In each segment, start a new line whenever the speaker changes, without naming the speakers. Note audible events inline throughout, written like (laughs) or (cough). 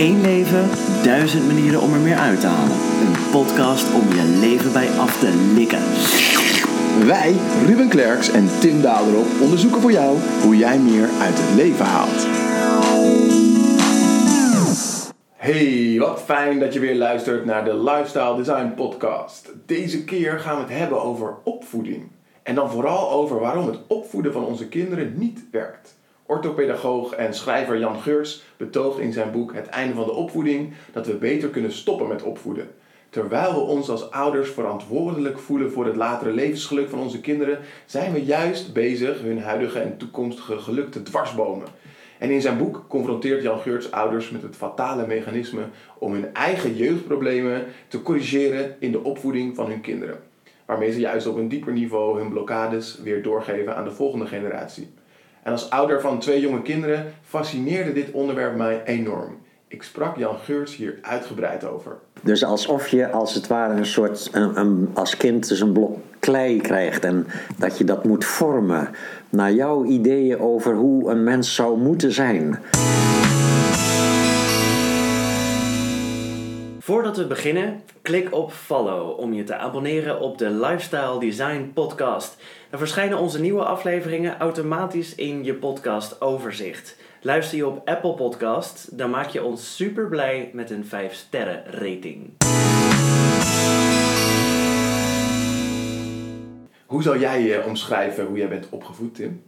Eén leven, duizend manieren om er meer uit te halen. Een podcast om je leven bij af te likken.
Wij, Ruben Klerks en Tim Daderop, onderzoeken voor jou hoe jij meer uit het leven haalt. Hey, wat fijn dat je weer luistert naar de Lifestyle Design Podcast. Deze keer gaan we het hebben over opvoeding. En dan vooral over waarom het opvoeden van onze kinderen niet werkt. Orthopedagoog en schrijver Jan Geurs betoogt in zijn boek Het einde van de opvoeding dat we beter kunnen stoppen met opvoeden. Terwijl we ons als ouders verantwoordelijk voelen voor het latere levensgeluk van onze kinderen, zijn we juist bezig hun huidige en toekomstige geluk te dwarsbomen. En in zijn boek confronteert Jan Geurts ouders met het fatale mechanisme om hun eigen jeugdproblemen te corrigeren in de opvoeding van hun kinderen. Waarmee ze juist op een dieper niveau hun blokkades weer doorgeven aan de volgende generatie. En als ouder van twee jonge kinderen fascineerde dit onderwerp mij enorm. Ik sprak Jan Geurts hier uitgebreid over.
Dus alsof je als het ware een soort, een, een, als kind dus een blok klei krijgt en dat je dat moet vormen naar jouw ideeën over hoe een mens zou moeten zijn.
Voordat we beginnen, klik op follow om je te abonneren op de Lifestyle Design Podcast. Dan verschijnen onze nieuwe afleveringen automatisch in je podcast overzicht. Luister je op Apple Podcast, dan maak je ons super blij met een 5 sterren rating.
Hoe zou jij je omschrijven hoe jij bent opgevoed, Tim?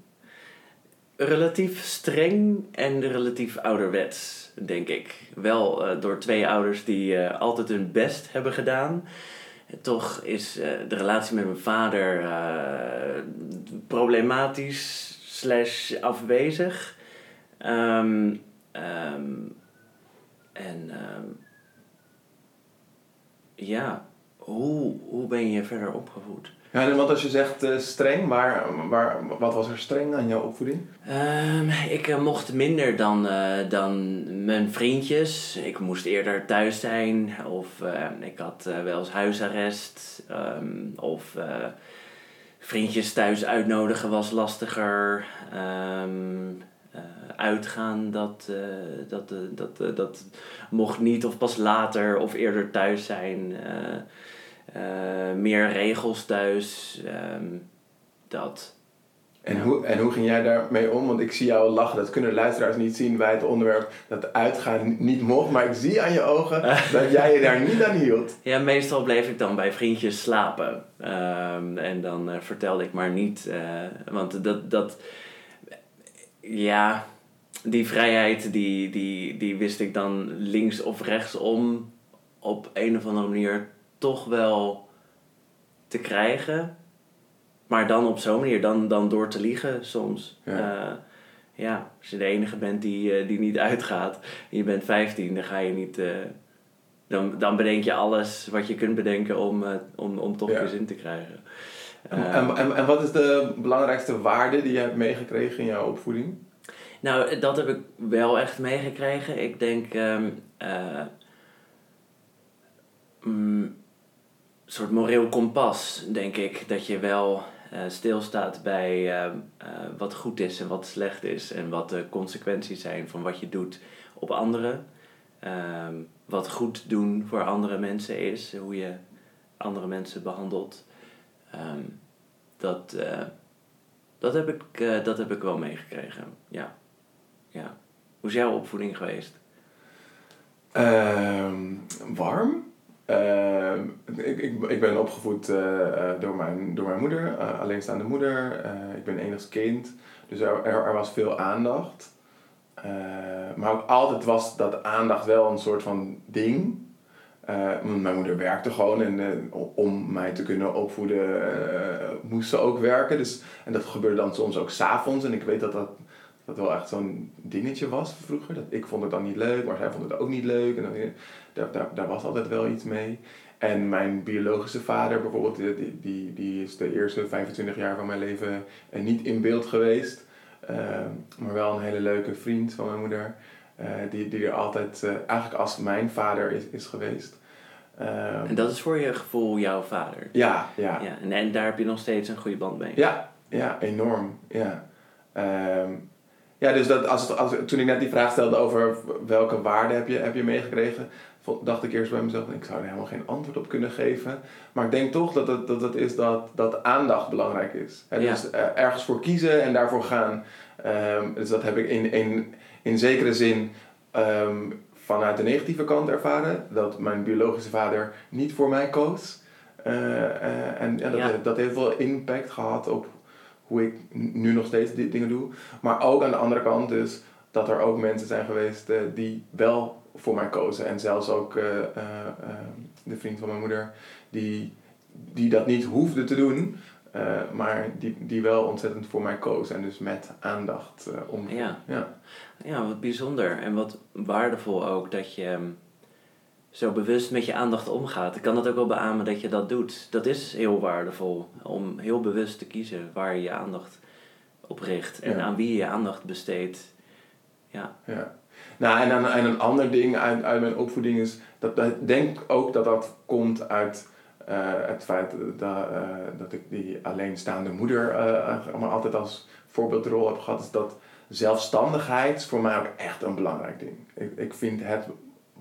Relatief streng en relatief ouderwets, denk ik. Wel uh, door twee ouders die uh, altijd hun best hebben gedaan. Toch is uh, de relatie met mijn vader problematisch slash afwezig. Um, um, en um, ja, hoe, hoe ben je verder opgevoed?
Ja, want als je zegt uh, streng, waar, waar, wat was er streng aan jouw opvoeding?
Um, ik uh, mocht minder dan, uh, dan mijn vriendjes. Ik moest eerder thuis zijn. Of ik had wel eens huisarrest. Um, of vriendjes thuis uitnodigen was lastiger. Uitgaan, dat, dat, dat, dat mocht niet. Of pas later of eerder thuis zijn. Uh, meer regels thuis. Um, dat.
En, hoe, en hoe ging jij daarmee om? Want ik zie jou lachen, dat kunnen luisteraars niet zien bij het onderwerp dat uitgaan niet mocht. Maar ik zie aan je ogen (laughs) dat jij je daar niet aan hield.
Ja, meestal bleef ik dan bij vriendjes slapen. Um, en dan uh, vertelde ik maar niet. Uh, want dat, dat, ja, die vrijheid die, die, die wist ik dan links of rechts om op een of andere manier toch wel te krijgen. Maar dan op zo'n manier, dan, dan door te liegen soms. Ja. Uh, ja, als je de enige bent die, uh, die niet uitgaat en je bent 15, dan ga je niet. Uh, dan, dan bedenk je alles wat je kunt bedenken om, om, om toch ja. je zin te krijgen.
En, en, en, en, wat is de belangrijkste waarde die je hebt meegekregen in jouw opvoeding?
Nou, dat heb ik wel echt meegekregen. Ik denk. Um, mm, soort moreel kompas, denk ik. Dat je wel uh, stilstaat bij uh, uh, wat goed is en wat slecht is. En wat de consequenties zijn van wat je doet op anderen. Ehm, wat goed doen voor andere mensen is. Hoe je andere mensen behandelt. Um, dat, dat, heb ik, dat heb ik wel meegekregen. Ja. ja. Hoe is jouw opvoeding geweest?
Um, warm. Uh, ik, ik, ik ben opgevoed uh, door, mijn, door mijn moeder, alleenstaande moeder. ik ben enigst kind, dus er, er, er was veel aandacht. maar ook altijd was dat aandacht wel een soort van ding. mijn moeder werkte gewoon en om mij te kunnen opvoeden moest ze ook werken. Dus, en dat gebeurde dan soms ook s'avonds. En ik weet dat dat, dat wel echt zo'n dingetje was vroeger. Dat, ik vond het dan niet leuk, maar zij vond het ook niet leuk. En dan, daar, daar, daar was altijd wel iets mee. En mijn biologische vader bijvoorbeeld, die, die, die is de eerste 25 jaar van mijn leven niet in beeld geweest. Uh, maar wel een hele leuke vriend van mijn moeder. Uh, die, die er altijd, uh, eigenlijk als mijn vader is, is geweest.
Ehm, en dat is voor je gevoel jouw vader?
Ja, ja.
ja en, en daar heb je nog steeds een goede band mee?
Ja, ja enorm. Ja. Um, Ja, dus dat als, het- als, toen ik net die vraag stelde over welke waarde heb je, heb je meegekregen, dacht ik eerst bij mezelf, ik zou er helemaal geen antwoord op kunnen geven. Maar ik denk toch dat het, dat het is dat, dat aandacht belangrijk is.
Ja.
Dus eh, ergens voor kiezen en daarvoor gaan. Ehm, dus dat heb ik in, in, in zekere zin ehm, vanuit de negatieve kant ervaren. Dat mijn biologische vader niet voor mij koos. Eh, eh, en dat,
Ja.
dat heeft wel impact gehad op hoe ik nu nog steeds die dingen doe. Maar ook aan de andere kant dus dat er ook mensen zijn geweest eh, die wel voor mij kozen. En zelfs ook eh, eh, de vriend van mijn moeder die, die dat niet hoefde te doen. maar die, die wel ontzettend voor mij koos. En dus met aandacht om.
Ja.
Ja.
Ja, wat bijzonder en wat waardevol ook dat je ehm, zo bewust met je aandacht omgaat. Ik kan dat ook wel beamen dat je dat doet. Dat is heel waardevol om heel bewust te kiezen waar je je aandacht op richt en
Ja.
aan wie je je aandacht besteedt. Ja,
Ja. Nou, en, dan, en een ander ding uit, uit mijn opvoeding is dat ik denk ook dat dat komt uit eh, het feit dat, eh, dat ik die alleenstaande moeder maar altijd als voorbeeldrol heb gehad. Is dat zelfstandigheid voor mij ook echt een belangrijk ding. Ik, ik vind het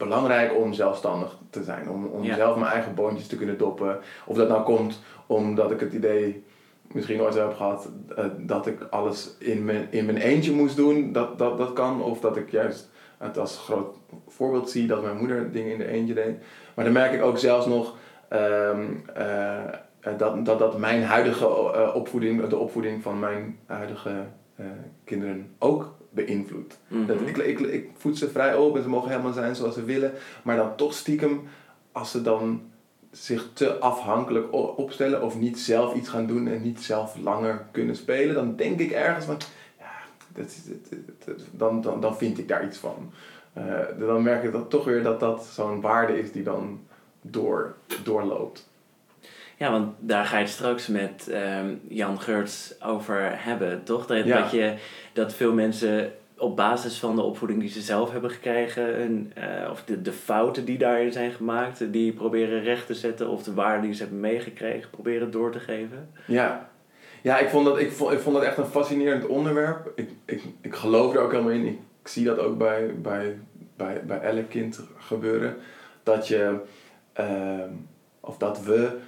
belangrijk om zelfstandig te zijn. Om, om
Ja.
zelf mijn eigen boontjes te kunnen doppen. Of dat nou komt omdat ik het idee misschien ooit heb gehad eh, dat ik alles in mijn, in mijn eentje moest doen. Dat, dat, dat kan. Of dat ik juist het als groot voorbeeld zie dat mijn moeder dingen in de eentje deed. Maar dan merk ik ook zelfs nog ehm, eh, dat, dat dat mijn huidige eh, opvoeding, de opvoeding van mijn huidige kinderen ook beïnvloedt.
Mhm.
Dat, ik, ik, ik voed ze vrij op en ze mogen helemaal zijn zoals ze willen. Maar dan toch stiekem, als ze dan zich te afhankelijk opstellen of niet zelf iets gaan doen en niet zelf langer kunnen spelen, dan denk ik ergens van, ja, dat, is- dat, dat- dat- dan, dan, dan vind ik daar iets van. Eh, dan merk ik dat toch weer dat dat zo'n waarde is die dan door, doorloopt.
Ja, want daar ga je het straks met ehm, Jan Geurts over hebben, toch? Dat,
Ja.
dat, je, dat veel mensen op basis van de opvoeding die ze zelf hebben gekregen, een, eh, of de, de fouten die daarin zijn gemaakt, die proberen recht te zetten, of de waarden die ze hebben meegekregen, proberen door te geven.
Ja, ja ik, vond dat, ik, vond, ik vond dat echt een fascinerend onderwerp. Ik, ik, ik geloof er ook helemaal in. Ik, ik zie dat ook bij, bij, bij, bij elk kind gebeuren. Dat je, ehm, of dat we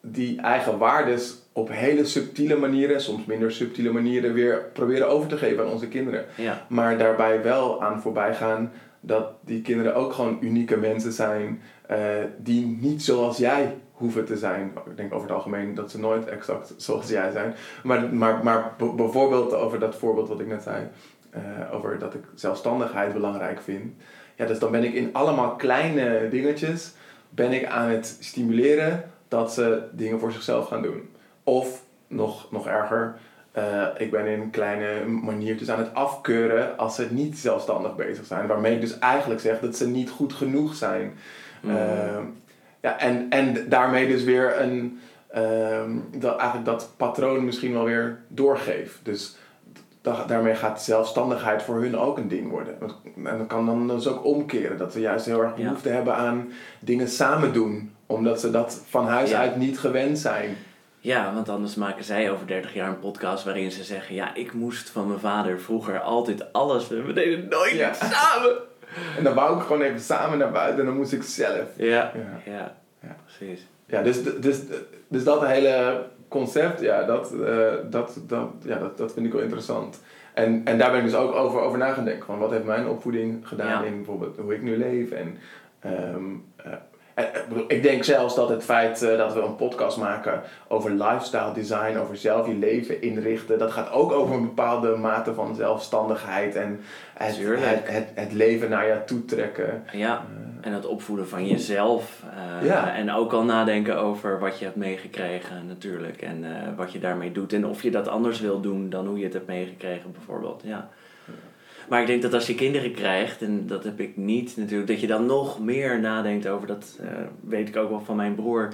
die eigen waardes op hele subtiele manieren, soms minder subtiele manieren, weer proberen over te geven aan onze kinderen.
Ja,
Maar daarbij wel aan voorbij gaan dat die kinderen ook gewoon unieke mensen zijn eh, die niet zoals jij hoeven te zijn. Ik denk over het algemeen dat ze nooit exact zoals jij zijn. Maar, maar, maar bijvoorbeeld over dat voorbeeld wat ik net zei, eh, over dat ik zelfstandigheid belangrijk vind. Ja, dus dan ben ik in allemaal kleine dingetjes ben ik aan het stimuleren dat ze dingen voor zichzelf gaan doen. Of nog, nog erger, eh, ik ben in kleine maniertjes aan het afkeuren als ze niet zelfstandig bezig zijn. Waarmee ik dus eigenlijk zeg dat ze niet goed genoeg zijn.
Mm.
Ehm, ja, en, en daarmee dus weer een, ehm, dat, eigenlijk dat patroon misschien wel weer doorgeef. Dus da- daarmee gaat zelfstandigheid voor hun ook een ding worden. En dat kan dan dus ook omkeren. Dat ze juist heel erg
Ja.
behoefte hebben aan dingen samen doen. Omdat ze dat van huis
Ja.
uit niet gewend zijn.
Ja, want anders maken zij over 30 jaar een podcast waarin ze zeggen: Ja, ik moest van mijn vader vroeger altijd alles. We deden nooit
Ja.
samen.
En dan wou ik gewoon even samen naar buiten en dan moest ik zelf.
Ja,
Ja.
ja,
Ja.
precies.
Ja, dus, dus, dus dat hele concept, ja, dat, eh, dat, dat, ja, dat, dat vind ik wel interessant. En, en daar ben ik dus ook over, over na gaan denken. Van wat heeft mijn opvoeding gedaan
Ja.
in bijvoorbeeld hoe ik nu leef. En, ehm, eh, ik denk zelfs dat het feit eh, dat we een podcast maken over lifestyle design, over zelf je leven inrichten, dat gaat ook over een bepaalde mate van zelfstandigheid en het, het, het, het leven naar je toe trekken.
Ja, en het opvoeden van jezelf. eh,
Ja.
En ook al nadenken over wat je hebt meegekregen natuurlijk. En eh, wat je daarmee doet. En of je dat anders wil doen dan hoe je het hebt meegekregen bijvoorbeeld. Ja. Maar ik denk dat als je kinderen krijgt, en dat heb ik niet natuurlijk, dat je dan nog meer nadenkt over, dat eh, weet ik ook wel van mijn broer,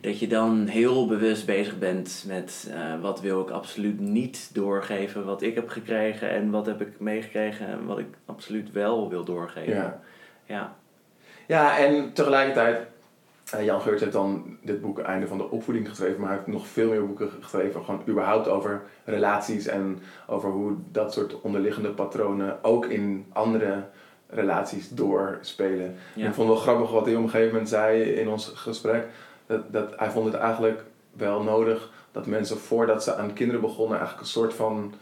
dat je dan heel bewust bezig bent met eh, wat wil ik absoluut niet doorgeven, wat ik heb gekregen en wat heb ik meegekregen en wat ik absoluut wel wil doorgeven.
Ja.
ja.
Ja, en tegelijkertijd Eh, Jan Geurts heeft dan dit boek Einde van de Opvoeding geschreven, maar hij heeft nog veel meer boeken geschreven, gewoon überhaupt over relaties en over hoe dat soort onderliggende patronen ook in andere relaties doorspelen.
Ja.
En ik vond het wel grappig wat hij op een gegeven moment zei in ons gesprek, dat, dat hij vond het eigenlijk wel nodig dat mensen voordat ze aan kinderen begonnen eigenlijk een soort van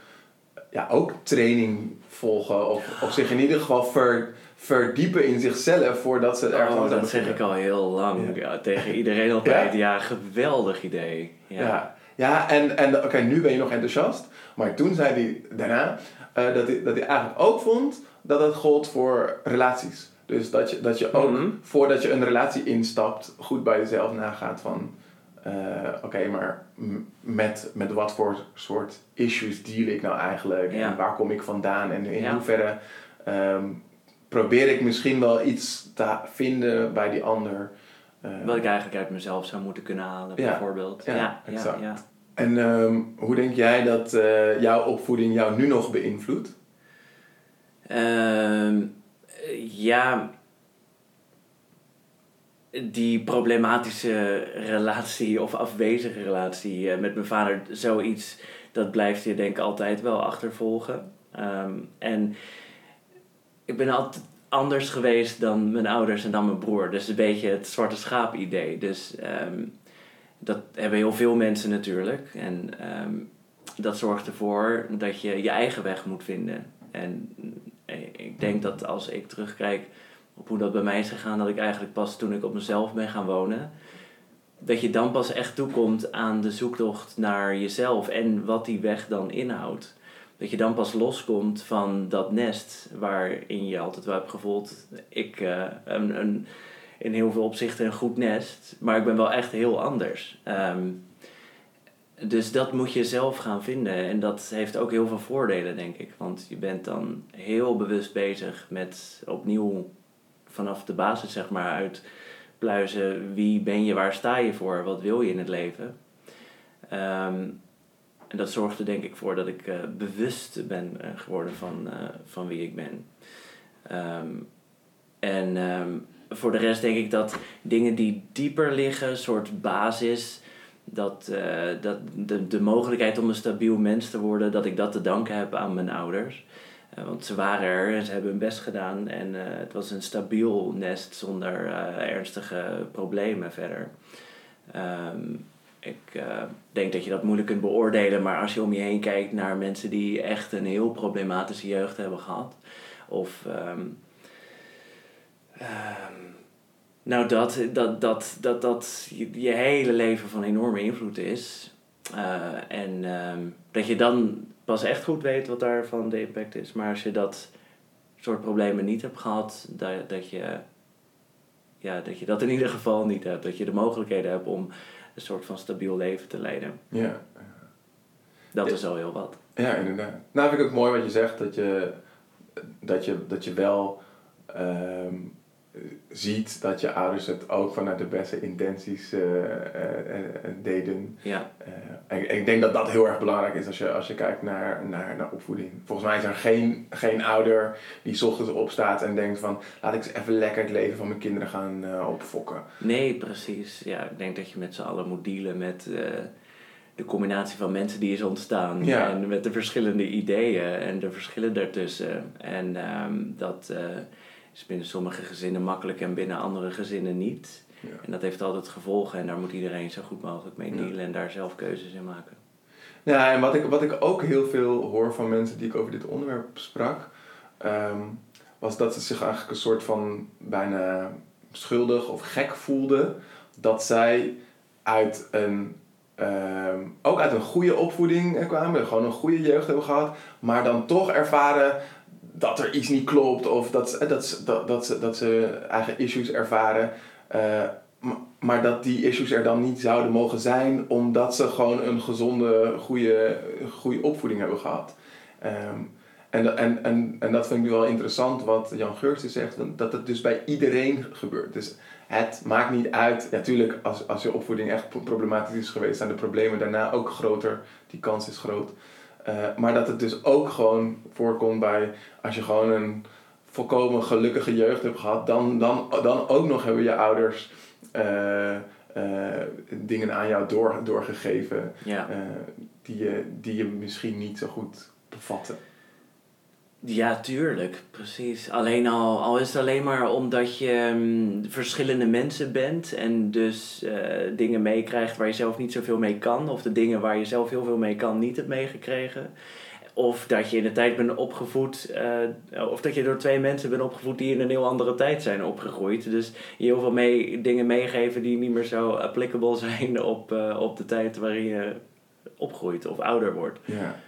ja, ook training volgen of, of zich in ieder geval ver, verdiepen in zichzelf voordat ze ergens
Oh,
aan
dat zeg ik al heel lang.
Ja.
Ja. tegen iedereen altijd. Ja, geweldig idee. Ja.
Ja, ja en, en oké, nu ben je nog enthousiast. Maar toen zei hij daarna eh, dat, hij, dat hij eigenlijk ook vond dat het gold voor relaties. Dus dat je, dat je ook,
Mhm.
voordat je een relatie instapt, goed bij jezelf nagaat van... eh, oké, maar met, met wat voor soort issues deal ik nou eigenlijk?
Ja.
En waar kom ik vandaan? En in
Ja.
hoeverre ehm, probeer ik misschien wel iets te vinden bij die ander... Eh,
Wat ik eigenlijk uit mezelf zou moeten kunnen halen, bijvoorbeeld.
Ja,
Ja, ja,
exact.
ja.
En ehm, hoe denk jij dat eh, jouw opvoeding jou nu nog beïnvloedt?
Ehm, ja, die problematische relatie of afwezige relatie eh, met mijn vader, zoiets, dat blijft je denk ik altijd wel achtervolgen. Ehm, en ik ben altijd anders geweest dan mijn ouders en dan mijn broer. Dus een beetje het zwarte schaap idee. Dus ehm, dat hebben heel veel mensen natuurlijk. En ehm, dat zorgt ervoor dat je je eigen weg moet vinden. En eh, ik denk dat als ik terugkijk op hoe dat bij mij is gegaan, dat ik eigenlijk pas toen ik op mezelf ben gaan wonen, dat je dan pas echt toekomt aan de zoektocht naar jezelf en wat die weg dan inhoudt. Dat je dan pas loskomt van dat nest waarin je altijd wel hebt gevoeld, ik eh, een, een, in heel veel opzichten een goed nest, maar ik ben wel echt heel anders. Ehm, dus dat moet je zelf gaan vinden. En dat heeft ook heel veel voordelen, denk ik. Want je bent dan heel bewust bezig met opnieuw vanaf de basis, zeg maar, uitpluizen. Wie ben je, waar sta je voor, wat wil je in het leven? Ehm, en dat zorgt er denk ik voor dat ik eh, bewust ben eh, geworden van, eh, van wie ik ben. Ehm, en ehm, voor de rest denk ik dat dingen die dieper liggen, een soort basis, dat, dat de, de mogelijkheid om een stabiel mens te worden, dat ik dat te danken heb aan mijn ouders. Eh, want ze waren er en ze hebben hun best gedaan en eh, het was een stabiel nest zonder eh, ernstige problemen verder. Ehm, ik denk dat je dat moeilijk kunt beoordelen, maar als je om je heen kijkt naar mensen die echt een heel problematische jeugd hebben gehad, of ehm, ehm, nou dat, dat, dat, dat, dat je, je hele leven van enorme invloed is. En dat je dan pas echt goed weet wat daarvan de impact is. Maar als je dat soort problemen niet hebt gehad, dat, dat, je, ja, dat je dat in ieder geval niet hebt. Dat je de mogelijkheden hebt om een soort van stabiel leven te leiden.
Ja.
Dat
Ja.
is al heel wat.
ja, inderdaad. Nou vind ik ook mooi wat je zegt, dat je, dat je, dat je wel ehm, ziet dat je ouders het ook vanuit de beste intenties eh, eh, eh, deden.
Ja,
en ik denk dat dat heel erg belangrijk is als je, als je kijkt naar, naar, naar opvoeding. Volgens mij is er geen, geen ouder die 's ochtends opstaat en denkt van... laat ik eens even lekker het leven van mijn kinderen gaan opfokken.
nee, precies. Ja, ik denk dat je met z'n allen moet dealen met de combinatie van mensen die is ontstaan.
Ja.
En met de verschillende ideeën en de verschillen daartussen. En ehm, dat is binnen sommige gezinnen makkelijk en binnen andere gezinnen niet.
Ja.
En dat heeft altijd gevolgen en daar moet iedereen zo goed mogelijk mee
Ja.
dealen en daar zelf keuzes in maken.
Ja, en wat ik, wat ik ook heel veel hoor van mensen die ik over dit onderwerp sprak... ehm, was dat ze zich eigenlijk een soort van bijna schuldig of gek voelden... dat zij uit een... ehm, ook uit een goede opvoeding kwamen, gewoon een goede jeugd hebben gehad, maar dan toch ervaren dat er iets niet klopt of dat, ze- dat, dat, dat, dat ze eigen issues ervaren. eh, maar dat die issues er dan niet zouden mogen zijn omdat ze gewoon een gezonde, goede, goede opvoeding hebben gehad. Ehm, en, en, en, en dat vind ik wel interessant wat Jan Geurtsen zegt, dat het dus bij iedereen gebeurt. Dus het maakt niet uit, natuurlijk als, als je opvoeding echt pro- problematisch is geweest, zijn de problemen daarna ook groter, die kans is groot. Eh, maar dat het dus ook gewoon voorkomt bij als je gewoon een volkomen gelukkige jeugd hebt gehad, dan, dan, dan ook nog hebben je ouders eh, eh, dingen aan jou door, doorgegeven
Ja.
die, je, die je misschien niet zo goed bevatten.
Ja, tuurlijk, precies. Alleen al, al is het alleen maar omdat je mm, verschillende mensen bent en dus eh, dingen meekrijgt waar je zelf niet zoveel mee kan, of de dingen waar je zelf heel veel mee kan niet hebt meegekregen. Of dat je in de tijd bent opgevoed, eh, of dat je door twee mensen bent opgevoed die in een heel andere tijd zijn opgegroeid. Dus je heel veel mee, dingen meegeven die niet meer zo applicable zijn (laughs) op, eh, op de tijd waarin je opgroeit of ouder wordt.
Ja.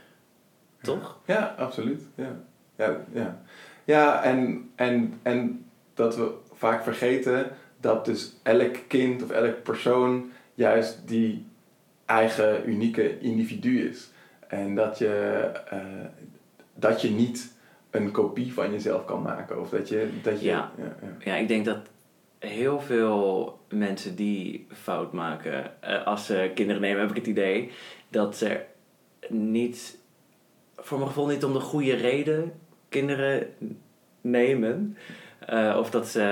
Toch?
Ja, absoluut. Ja, ja, ja. ja en, en, en dat we vaak vergeten dat dus elk kind of elk persoon juist die eigen unieke individu is. En dat je, eh, dat je niet een kopie van jezelf kan maken. Of dat je... Dat je
Ja.
ja, ja.
Ja, ik denk dat heel veel mensen die fout maken eh, als ze kinderen nemen, heb ik het idee dat ze niet, voor mijn gevoel niet om de goede reden kinderen nemen. Eh, of dat ze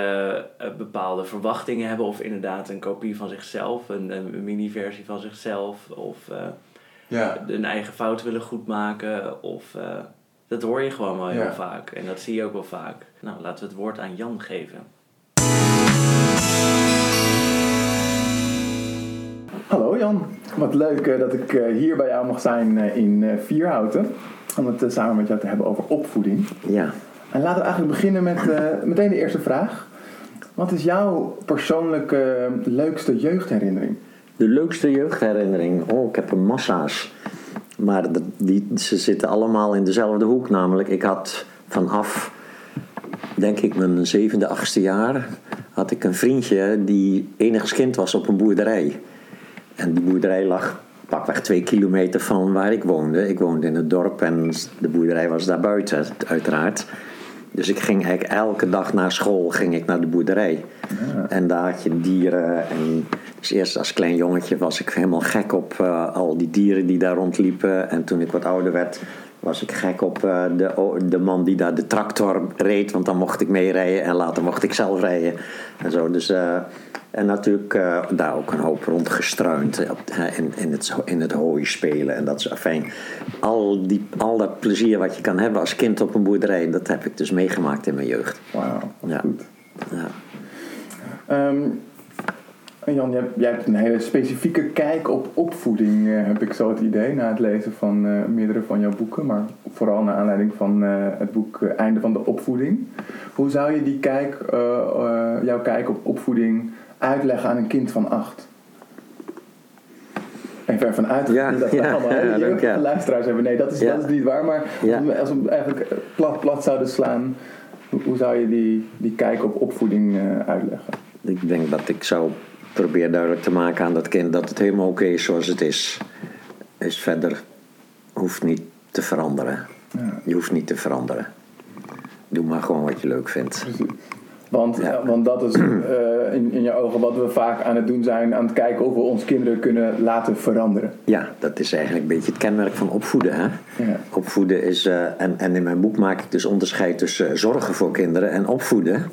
eh, bepaalde verwachtingen hebben, of inderdaad een kopie van zichzelf, een, een mini-versie van zichzelf, of eh,
ja.
hun eigen fout willen goedmaken. Of, eh, dat hoor je gewoon wel heel
Ja.
vaak. En dat zie je ook wel vaak. Nou, laten we het woord aan Jan geven.
Hallo Jan, wat leuk dat ik eh, hier bij jou mag zijn in eh, Vierhouten. Om het eh, samen met jou te hebben over opvoeding.
Ja.
En laten we eigenlijk beginnen met eh, meteen de eerste vraag. Wat is jouw persoonlijke leukste jeugdherinnering?
De leukste jeugdherinnering. Oh, ik heb er massa's. Maar die, ze zitten allemaal in dezelfde hoek. Namelijk, ik had vanaf, denk ik, mijn zevende, achtste jaar... had ik een vriendje die enigszins was op een boerderij. En die boerderij lag pakweg twee kilometer van waar ik woonde. Ik woonde in het dorp en de boerderij was daar buiten, uiteraard. Dus ik ging eigenlijk elke dag na school ging ik naar de boerderij. En daar had je dieren. En dus eerst als klein jongetje was ik helemaal gek op eh, al die dieren die daar rondliepen. En toen ik wat ouder werd, was ik gek op eh, de, de man die daar de tractor reed. Want dan mocht ik meerijden en later mocht ik zelf rijden. En zo. Dus, eh, en natuurlijk eh, daar ook een hoop rondgestruind. Eh, in, in, het, in het hooi spelen en dat soort fijn. Al, die, al dat plezier wat je kan hebben als kind op een boerderij, dat heb ik dus meegemaakt in mijn jeugd.
Wauw,
Ja.
goed.
Ja.
Ehm, en Jan, jij, jij hebt een hele specifieke kijk op opvoeding, eh, heb ik zo het idee, na het lezen van meerdere van jouw boeken, maar vooral naar aanleiding van het boek Einde van de Opvoeding. Hoe zou je die kijk, jouw kijk op opvoeding uitleggen aan een kind van acht? Even ervan uit
Ja,
dat we
ja,
allemaal
ja,
hele jeugdige
ja.
luisteraars hebben. Nee, dat is,
Ja.
dat is niet waar, maar
Ja.
als we- we eigenlijk plat, plat zouden slaan, hoe, zou je die, die kijk op opvoeding eh, uitleggen?
Ik denk dat ik zou proberen duidelijk te maken aan dat kind dat het helemaal oké is zoals het is. Is verder hoeft niet te veranderen.
Ja.
Je hoeft niet te veranderen. Doe maar gewoon wat je leuk vindt.
Want,
Ja.
want dat is eh, in, in je ogen wat we vaak aan het doen zijn, aan het kijken of we onze kinderen kunnen laten veranderen.
Ja, dat is eigenlijk een beetje het kenmerk van opvoeden. Hè?
Ja.
Opvoeden is, eh, en, en in mijn boek maak ik dus onderscheid tussen zorgen voor kinderen en opvoeden.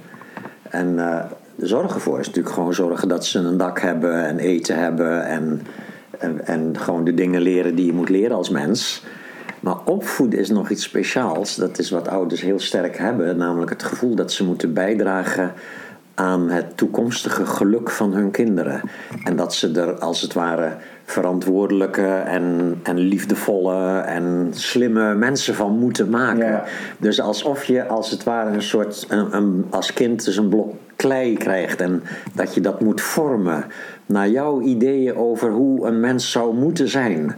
En eh, zorgen voor is natuurlijk gewoon zorgen dat ze een dak hebben en eten hebben en, en, en gewoon de dingen leren die je moet leren als mens. Maar opvoeden is nog iets speciaals. Dat is wat ouders heel sterk hebben, namelijk het gevoel dat ze moeten bijdragen aan het toekomstige geluk van hun kinderen. En dat ze er als het ware verantwoordelijke en, en liefdevolle en slimme mensen van moeten maken.
Ja.
Dus alsof je als het ware een soort, een, een- als kind dus een blok klei krijgt en dat je dat moet vormen naar jouw ideeën over hoe een mens zou moeten zijn.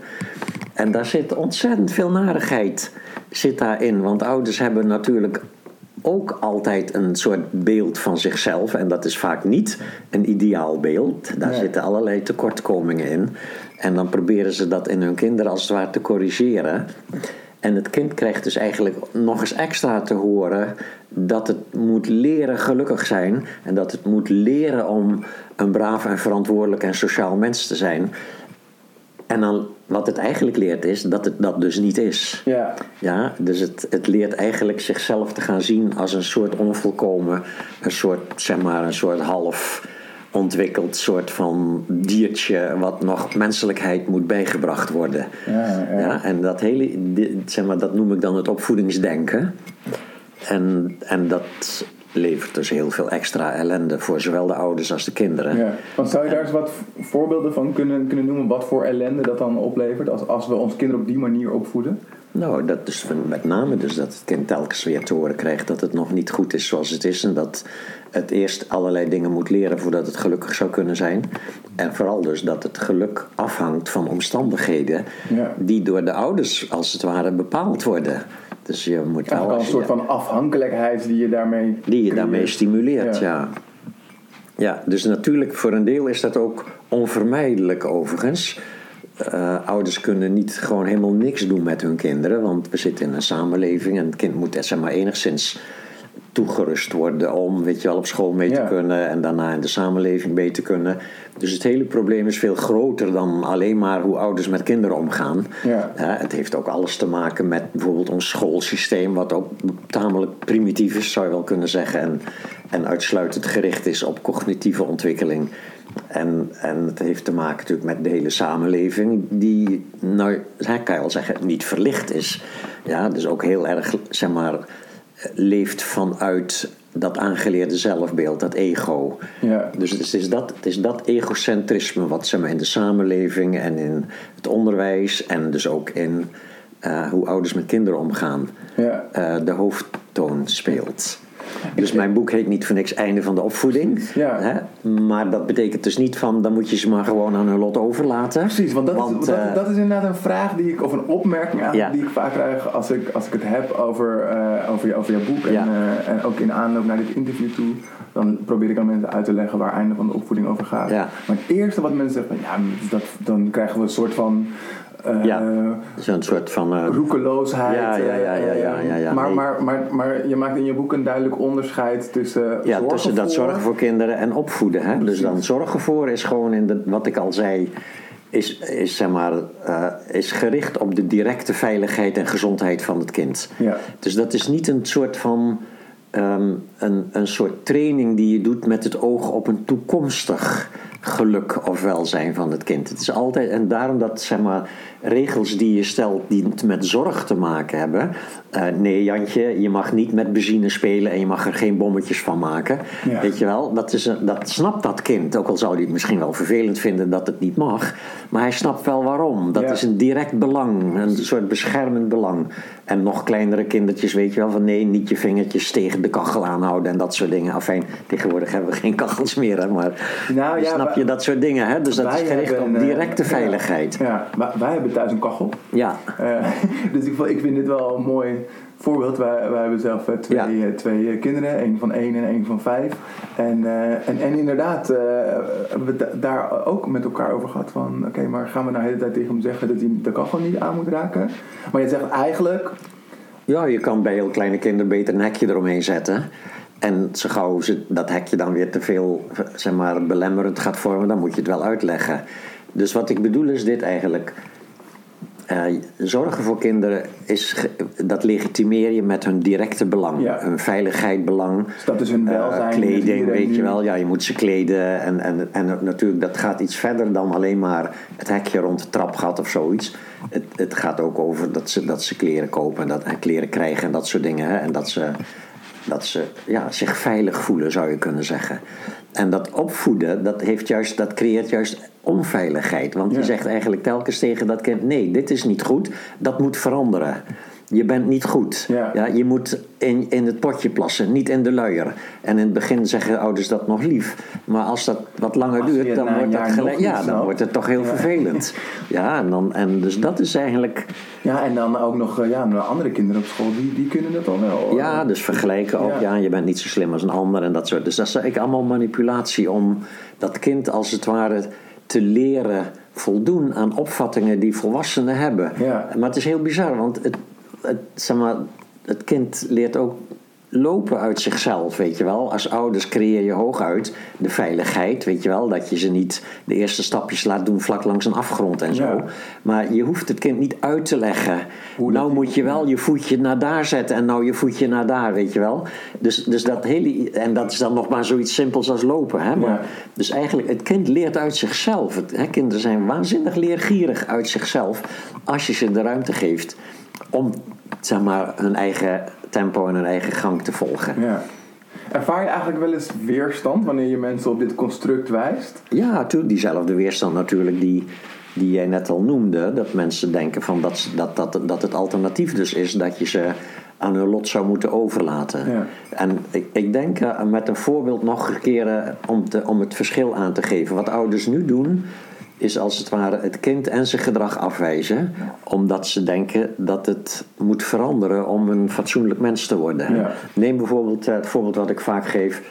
En daar zit ontzettend veel narigheid zit daarin. Want ouders hebben natuurlijk ook altijd een soort beeld van zichzelf. En dat is vaak niet een ideaal beeld. Daar
Nee.
zitten allerlei tekortkomingen in. En dan proberen ze dat in hun kinderen als het ware te corrigeren. En het kind krijgt dus eigenlijk nog eens extra te horen dat het moet leren gelukkig zijn. En dat het moet leren om een braaf en verantwoordelijk en sociaal mens te zijn. En dan wat het eigenlijk leert is dat het dat dus niet is.
Ja,
Ja, dus het, het leert eigenlijk zichzelf te gaan zien als een soort onvolkomen, een soort, zeg maar, een soort half ontwikkeld soort van diertje wat nog menselijkheid moet bijgebracht worden.
Ja, ja.
Ja, en dat hele, zeg maar, dat noem ik dan het opvoedingsdenken. En, en dat levert dus heel veel extra ellende voor zowel de ouders als de kinderen.
Ja, want zou je daar eens wat voorbeelden van kunnen, kunnen noemen? Wat voor ellende dat dan oplevert als, als we onze kinderen op die manier opvoeden?
Nou, dat is van- met name dus dat het kind telkens weer te horen krijgt dat het nog niet goed is zoals het is. En dat het eerst allerlei dingen moet leren voordat het gelukkig zou kunnen zijn. En vooral dus dat het geluk afhangt van omstandigheden
Ja.
die door de ouders als het ware bepaald worden. Dus je moet wel...
Een soort van afhankelijkheid die je daarmee...
Die je daarmee stimuleert,
Ja.
ja. ja. dus natuurlijk voor een deel is dat ook onvermijdelijk overigens. Eh, ouders kunnen niet gewoon helemaal niks doen met hun kinderen, want we zitten in een samenleving en het kind moet zeg maar enigszins toegerust worden om, weet je wel, op school mee te
Ja.
kunnen en daarna in de samenleving mee te kunnen. Dus het hele probleem is veel groter dan alleen maar hoe ouders met kinderen omgaan.
Ja.
Het heeft ook alles te maken met bijvoorbeeld ons schoolsysteem, wat ook tamelijk primitief is, zou je wel kunnen zeggen. En, en uitsluitend gericht is op cognitieve ontwikkeling. En, en het heeft te maken natuurlijk met de hele samenleving, die, nou, kan je wel zeggen, niet verlicht is. Ja, dus ook heel erg, zeg maar, leeft vanuit dat aangeleerde zelfbeeld, dat ego.
Ja.
Dus het is, het is dat, het is dat egocentrisme wat zeg maar, in de samenleving en in het onderwijs en dus ook in eh, hoe ouders met kinderen omgaan,
Ja.
eh, de hoofdtoon speelt. Dus mijn boek heet niet voor niks Einde van de opvoeding.
Ja.
Hè? Maar dat betekent dus niet van dan moet je ze maar gewoon aan hun lot overlaten.
Precies, want, dat, is, dat,
eh,
dat is inderdaad een vraag die ik, of een opmerking
Ja.
die ik vaak krijg als ik, als ik het heb over, eh, over, je, over jouw boek. En,
Ja.
eh, en ook in aanloop naar dit interview toe. Dan probeer ik aan mensen uit te leggen waar einde van de opvoeding over gaat.
Ja.
Maar het eerste wat mensen zeggen, ja, dat, dan krijgen we een soort van eh,
Ja. Zo'n soort van. eh,
roekeloosheid.
Ja, ja, ja, ja, ja, ja, ja,
maar,
nee.
maar, maar, maar je maakt in je boek een duidelijk onderscheid tussen
Ja,
zorgen
tussen dat
voor-
zorgen voor kinderen en opvoeden. Hè? Dus dan zorgen voor is gewoon in de, wat ik al zei, is, is, zeg maar, eh, is gericht op de directe veiligheid en gezondheid van het kind.
Ja.
Dus dat is niet een soort van ehm, een, een soort training die je doet met het oog op een toekomstig geluk of welzijn van het kind. Het is altijd, en daarom dat zeg maar, regels die je stelt die met zorg te maken hebben. Eh, nee, Jantje, je mag niet met benzine spelen en je mag er geen bommetjes van maken.
Ja.
Weet je wel, dat, is een, dat snapt dat kind. Ook al zou hij het misschien wel vervelend vinden dat het niet mag. Maar hij snapt wel waarom. Dat
Ja.
is een direct belang, een soort beschermend belang. En nog kleinere kindertjes weet je wel van nee, niet je vingertjes tegen de kachel aanhouden en dat soort dingen. Enfin, tegenwoordig hebben we geen kachels meer, hè, maar
Nou ja,
snap je dat soort dingen. Hè? Dus dat is gericht
hebben
op
eh,
directe veiligheid.
Ja, wij, wij hebben thuis een kachel.
Ja,
Eh, (laughs) dus ik, ik vind dit wel mooi voorbeeld. Wij, wij hebben zelf eh, twee,
Ja.
eh, twee eh, kinderen, één van één en één van vijf. En, en, en inderdaad, hebben we da- daar ook met elkaar over gehad van... Oké, maar gaan we nou de hele tijd tegen hem zeggen dat hij de kachel niet aan moet raken? Maar je zegt eigenlijk...
Ja, je kan bij heel kleine kinderen beter een hekje eromheen zetten. En zo gauw ze dat hekje dan weer te veel zeg maar, belemmerend gaat vormen, dan moet je het wel uitleggen. Dus wat ik bedoel is dit eigenlijk. Eh, zorgen voor kinderen, is, dat legitimeer je met hun directe belang.
Ja.
Hun veiligheidsbelang.
Dus dat is hun
Eh,
welzijn. dat
kleding, weet
nu-
je wel. Ja, je moet ze kleden. En, en, en natuurlijk, dat gaat iets verder dan alleen maar het hekje rond de trapgat of zoiets. Het, het gaat ook over dat ze, dat ze kleren kopen en, dat, en kleren krijgen en dat soort dingen. Hè. En dat ze, dat ze ja, zich veilig voelen, zou je kunnen zeggen. En dat opvoeden, dat, heeft juist, dat creëert juist onveiligheid. Want
Ja.
je zegt eigenlijk telkens tegen dat kind: nee, dit is niet goed, dat moet veranderen. Je bent niet goed.
Ja.
je moet in, in het potje plassen, niet in de luier. En in het begin zeggen ouders dat nog lief. Maar als dat wat langer duurt, dan wordt, dat gelijk, ja, dan wordt het toch heel
Ja.
vervelend. (laughs) Ja, en, dan, en dus dat is eigenlijk.
Ja, en dan ook nog eh, ja, de andere kinderen op school, die, die kunnen dat al wel. hoor.
Ja, dus vergelijken ook.
Ja.
Ja. je bent niet zo slim als een ander en dat soort. Dus dat is eigenlijk allemaal manipulatie om dat kind als het ware te leren voldoen aan opvattingen die volwassenen hebben.
Ja.
Maar het is heel bizar, want het, het, zeg maar, het kind leert ook lopen uit zichzelf, weet je wel. Als ouders creëer je hooguit de veiligheid, weet je wel. Dat je ze niet de eerste stapjes laat doen vlak langs een afgrond en zo.
Ja.
Maar je hoeft het kind niet uit te leggen. nou moet je wel je voetje naar daar zetten en nou je voetje naar daar, weet je wel. Dus, dus dat hele, en dat is dan nog maar zoiets simpels als lopen. Hè? Maar,
Ja.
Dus eigenlijk, het kind leert uit zichzelf. Het, hè, kinderen zijn waanzinnig leergierig uit zichzelf als je ze de ruimte geeft om zeg maar, hun eigen tempo en hun eigen gang te volgen.
Ja. Ervaar je eigenlijk wel eens weerstand wanneer je mensen op dit construct wijst?
Ja, natuurlijk diezelfde weerstand natuurlijk die, die jij net al noemde. Dat mensen denken van dat, dat, dat, dat het alternatief dus is dat je ze aan hun lot zou moeten overlaten.
Ja.
En ik, ik denk eh, met een voorbeeld nog een keer eh, om, te, om het verschil aan te geven. Wat ouders nu doen, is als het ware het kind en zijn gedrag afwijzen. Omdat ze denken dat het moet veranderen om een fatsoenlijk mens te worden.
Ja.
Neem bijvoorbeeld eh, het voorbeeld wat ik vaak geef.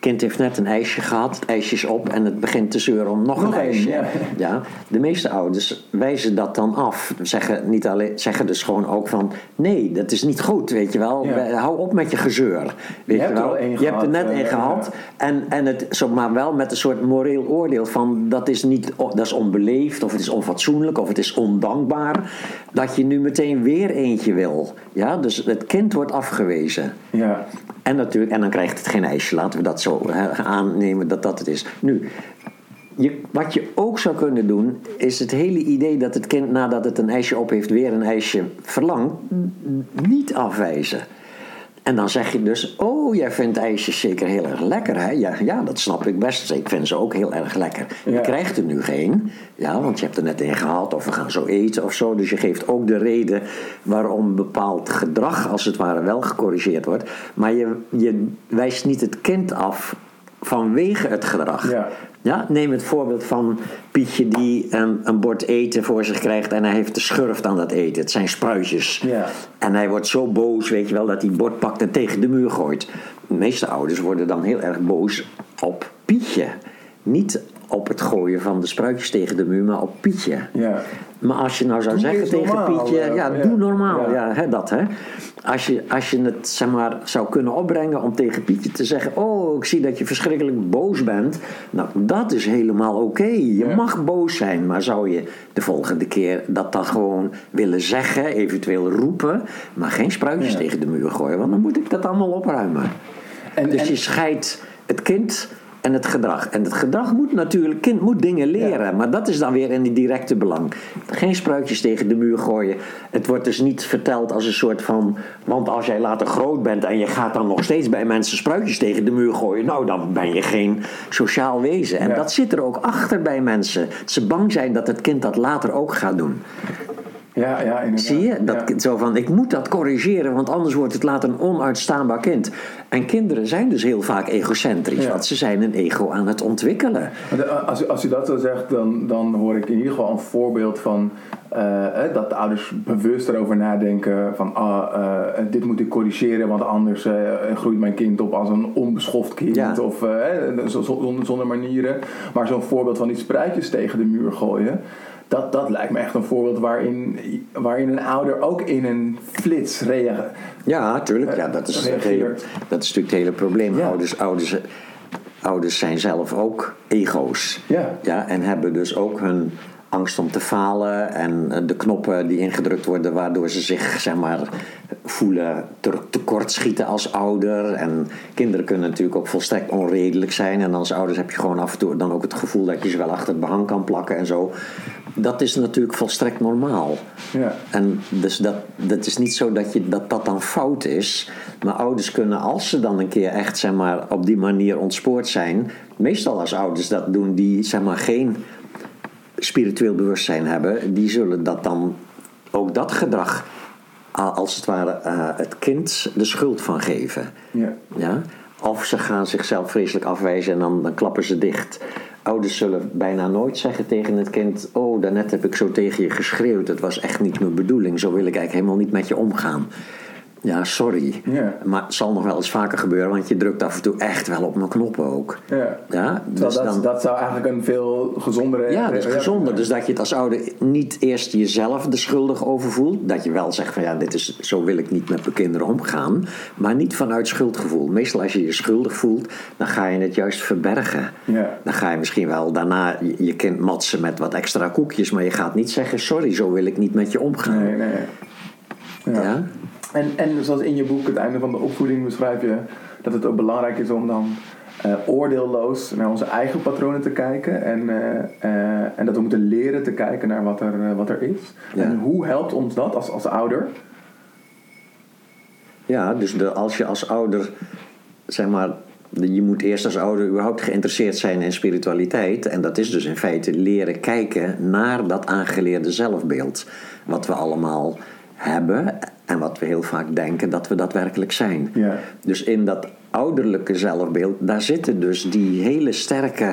Kind heeft net een ijsje gehad, het ijsje is op en het begint te zeuren om nog,
Nog
een ijsje.
ja.
Ja, de meeste ouders wijzen dat dan af. Zeggen, niet alleen, zeggen dus gewoon ook van... nee, dat is niet goed, weet je wel.
Ja.
Hou op met je gezeur. Weet je,
hebt
wel. je hebt er net
eh,
één gehad. En, en het, zo, maar wel met een soort moreel oordeel van... Dat is, niet, dat is onbeleefd, of het is onfatsoenlijk, of het is ondankbaar... dat je nu meteen weer eentje wil. Ja, dus het kind wordt afgewezen.
Ja.
En, natuurlijk, en dan krijgt het geen ijsje. Laten we dat zo aannemen dat dat het is. Nu, je, wat je ook zou kunnen doen, is het hele idee dat het kind nadat het een ijsje op heeft, weer een ijsje verlangt, niet afwijzen. En dan zeg je dus, oh, jij vindt ijsjes zeker heel erg lekker, hè? Ja, ja, dat snap ik best. Ik vind ze ook heel erg lekker. Je krijgt er nu geen, ja, want je hebt er net een gehad of we gaan zo eten of zo. Dus je geeft ook de reden waarom bepaald gedrag, als het ware, wel gecorrigeerd wordt. Maar je, je wijst niet het kind af vanwege het gedrag.
Ja.
Ja, neem het voorbeeld van Pietje die een, een bord eten voor zich krijgt en hij heeft de schurft aan dat eten. Het zijn spruitjes.
Ja.
En hij wordt zo boos, weet je wel, dat hij het bord pakt en tegen de muur gooit. De meeste ouders worden dan heel erg boos op Pietje. Niet op het gooien van de spruitjes tegen de muur, maar op Pietje.
Ja.
Maar als je nou zou
Doe
zeggen tegen
normaal,
Pietje,
eh,
ja,
ja.
doe normaal,
Ja.
hè, dat hè. Als je, als je het zeg maar, zou kunnen opbrengen om tegen Pietje te zeggen: Oh, ik zie dat je verschrikkelijk boos bent. Nou, dat is helemaal oké. Je mag boos zijn, maar zou je de volgende keer dat dan gewoon willen zeggen, eventueel roepen, maar geen spruitjes tegen de muur gooien, want dan moet ik dat allemaal opruimen.
En,
Dus
en-
je scheidt het kind en het gedrag. En het gedrag moet natuurlijk, kind moet dingen leren, maar dat is dan weer in die directe belang. Geen spruitjes tegen de muur gooien. Het wordt dus niet verteld als een soort van. Want als jij later groot bent en je gaat dan nog steeds bij mensen spruitjes tegen de muur gooien, nou dan ben je geen sociaal wezen. En
Ja.
dat zit er ook achter bij mensen. Dat ze bang zijn dat het kind dat later ook gaat doen.
Ja, ja, inderdaad.
Zie je? Dat,
Ja.
Zo van, ik moet dat corrigeren, want anders wordt het later een onuitstaanbaar kind. En kinderen zijn dus heel vaak egocentrisch,
Ja.
want ze zijn een ego aan het ontwikkelen.
Als u, als u dat zo zegt, dan, dan hoor ik in ieder geval een voorbeeld van eh, eh, dat de ouders bewust erover nadenken van ah, eh, dit moet ik corrigeren, want anders eh, groeit mijn kind op als een onbeschoft kind
Ja.
of eh, eh, zo- zo- zonder, zonder manieren. Maar zo'n voorbeeld van die spruitjes tegen de muur gooien. Dat, dat lijkt me echt een voorbeeld waarin, waarin een ouder ook in een flits reageert.
Ja, natuurlijk. Ja, dat, is het hele,
Reageert.
dat is natuurlijk het hele probleem.
Ja.
Ouders, ouders, ouders zijn zelf ook ego's.
Ja.
Ja, en hebben dus ook hun angst om te falen en eh, de knoppen die ingedrukt worden waardoor ze zich zeg maar voelen te- tekortschieten als ouder en kinderen kunnen natuurlijk ook volstrekt onredelijk zijn en als ouders heb je gewoon af en toe dan ook het gevoel dat je ze wel achter het behang kan plakken en zo dat is natuurlijk volstrekt normaal
Ja.
en dus dat, dat is niet zo dat, je, dat dat dan fout is. Maar ouders kunnen, als ze dan een keer echt zeg maar, op die manier ontspoord zijn. Meestal als ouders dat doen die zeg maar, geen spiritueel bewustzijn hebben. Die zullen dat dan, ook dat gedrag, als het ware eh, het kind de schuld van geven.
Ja.
Ja? Of ze gaan zichzelf vreselijk afwijzen en dan, dan klappen ze dicht. Ouders zullen bijna nooit zeggen tegen het kind: Oh, daarnet heb ik zo tegen je geschreeuwd. Dat was echt niet mijn bedoeling. Zo wil ik eigenlijk helemaal niet met je omgaan. Ja, sorry. Maar het zal nog wel eens vaker gebeuren, want je drukt af en toe echt wel op mijn knoppen ook.
Ja.
Dus
dat,
dan,
dat zou eigenlijk een veel gezondere...
ja, dat is gezonder.
zijn.
Dus dat je het als ouder niet eerst jezelf er schuldig over voelt. Dat je wel zegt van ja, dit is, zo wil ik niet met mijn kinderen omgaan. Maar niet vanuit schuldgevoel. Meestal als je je schuldig voelt, dan ga je het juist verbergen.
Ja.
Dan ga je misschien wel daarna je- je kind matsen met wat extra koekjes. Maar je gaat niet zeggen, sorry, zo wil ik niet met je omgaan.
Nee, nee. Ja.
Ja?
En, en zoals in je boek, het einde van de opvoeding, beschrijf je dat het ook belangrijk is om dan eh, oordeelloos naar onze eigen patronen te kijken. En, eh, eh, en dat we moeten leren te kijken naar wat er, wat er is.
Ja.
En hoe helpt ons dat als, als ouder?
Ja, dus de, als je als ouder, zeg maar, je moet eerst als ouder überhaupt geïnteresseerd zijn in spiritualiteit. En dat is dus in feite leren kijken naar dat aangeleerde zelfbeeld. Wat we allemaal hebben en wat we heel vaak denken dat we daadwerkelijk zijn.
Ja.
Dus in dat ouderlijke zelfbeeld, daar zitten dus die hele sterke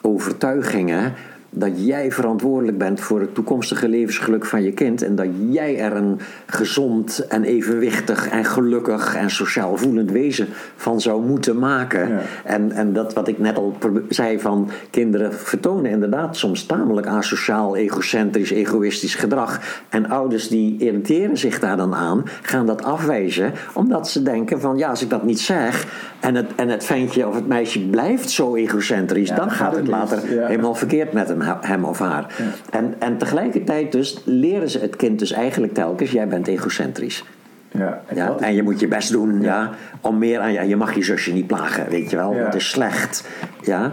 overtuigingen dat jij verantwoordelijk bent voor het toekomstige levensgeluk van je kind en dat jij er een gezond en evenwichtig en gelukkig en sociaal voelend wezen van zou moeten maken.
Ja.
En, en dat wat ik net al zei van kinderen vertonen inderdaad soms tamelijk asociaal, egocentrisch, egoïstisch gedrag. En ouders die irriteren zich daar dan aan, gaan dat afwijzen, omdat ze denken van ja, als ik dat niet zeg en het, en het ventje of het meisje blijft zo egocentrisch,
Ja,
dan gaat het later
Ja.
helemaal verkeerd met hem, hem of haar. En, en tegelijkertijd dus leren ze het kind dus eigenlijk telkens, jij bent egocentrisch.
Ja, en
Ja, en je moet je best doen ja. om meer aan ja, je mag je zusje niet plagen, weet je wel, dat is slecht. Ja,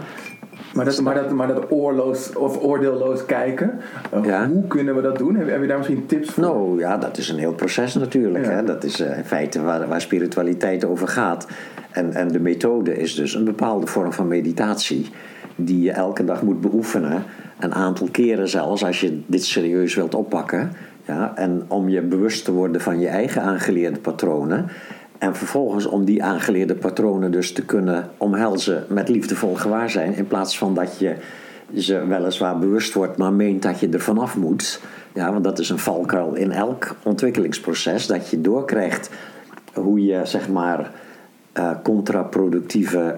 Maar dat, maar dat, maar dat oorloos of oordeelloos kijken, eh,
Ja.
hoe kunnen we dat doen? Heb, heb je daar misschien tips voor?
nou ja, dat is een heel proces natuurlijk. Hè? Dat is eh, in feite waar, waar spiritualiteit over gaat. En, en de methode is dus een bepaalde vorm van meditatie die je elke dag moet beoefenen. Een aantal keren zelfs als je dit serieus wilt oppakken. Ja, en om je bewust te worden van je eigen aangeleerde patronen. En vervolgens om die aangeleerde patronen dus te kunnen omhelzen met liefdevol gewaarzijn. In plaats van dat je ze weliswaar bewust wordt, maar meent dat je er vanaf moet. Ja, want dat is een valkuil in elk ontwikkelingsproces. Dat je doorkrijgt hoe je zeg maar eh, contraproductieve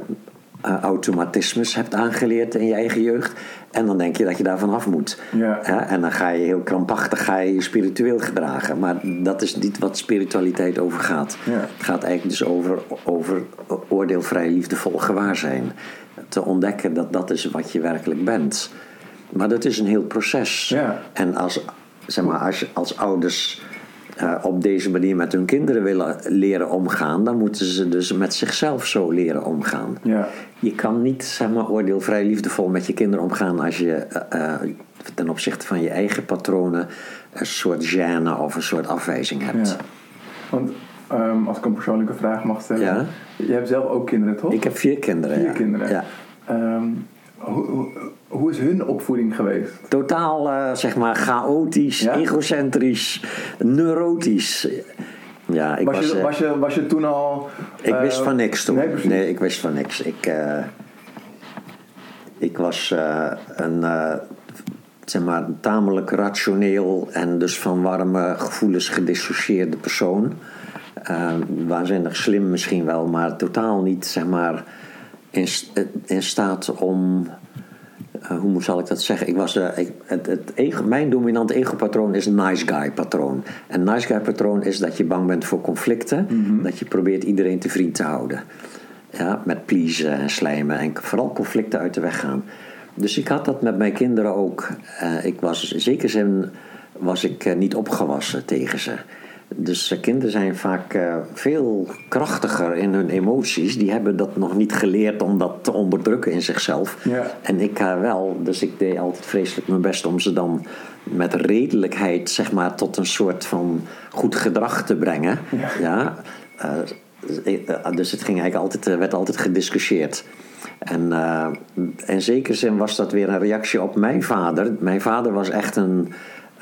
eh, automatismes hebt aangeleerd in je eigen jeugd. En dan denk je dat je daar vanaf moet.
Ja.
En dan ga je heel krampachtig ga je, je spiritueel gedragen. Maar dat is niet wat spiritualiteit over gaat.
Ja.
Het gaat eigenlijk dus over, over oordeelvrij liefdevol gewaarzijn. Te ontdekken dat dat is wat je werkelijk bent. Maar dat is een heel proces.
Ja.
En als, zeg maar, als, je als ouders eh, op deze manier met hun kinderen willen leren omgaan, dan moeten ze dus met zichzelf zo leren omgaan.
Ja.
Je kan niet zeg maar, oordeelvrij liefdevol met je kinderen omgaan als je eh, eh, ten opzichte van je eigen patronen een soort gêne of een soort afwijzing hebt.
Ja. Want ehm, als ik een persoonlijke vraag mag stellen.
Ja.
Je hebt zelf ook kinderen, toch?
Ik heb vier kinderen.
Vier
ja.
kinderen.
Ja.
Ehm, hoe, hoe, is hun opvoeding geweest?
Totaal, eh, zeg maar, chaotisch,
Ja?
egocentrisch, neurotisch. Ja, ik
Was,
was...
je,
eh,
was, je, was je toen al...
Ik
eh,
wist van niks toen.
Nee, precies.
ik wist van niks. Ik, eh, ik was eh, een eh, zeg maar, een tamelijk rationeel en dus van warme gevoelens gedissocieerde persoon. Eh, waanzinnig slim misschien wel, maar totaal niet zeg maar, in, st- in staat om. eh, hoe zal ik dat zeggen? Ik was, eh, ik, het, het ego, mijn dominante ego-patroon is een nice guy-patroon. En nice guy-patroon is dat je bang bent voor conflicten, dat je probeert iedereen te vriend te houden. Ja, met pleasen en slijmen en vooral conflicten uit de weg gaan. Dus ik had dat met mijn kinderen ook. Eh, ik was, in zekere zin was ik eh, niet opgewassen tegen ze. Dus eh, kinderen zijn vaak eh, veel krachtiger in hun emoties. Die hebben dat nog niet geleerd om dat te onderdrukken in zichzelf.
Ja.
En ik uh, wel. Dus ik deed altijd vreselijk mijn best om ze dan met redelijkheid zeg maar, tot een soort van goed gedrag te brengen. Ja. Uh, dus het ging eigenlijk altijd, werd altijd gediscussieerd. En uh, in zekere zin was dat weer een reactie op mijn vader. Mijn vader was echt een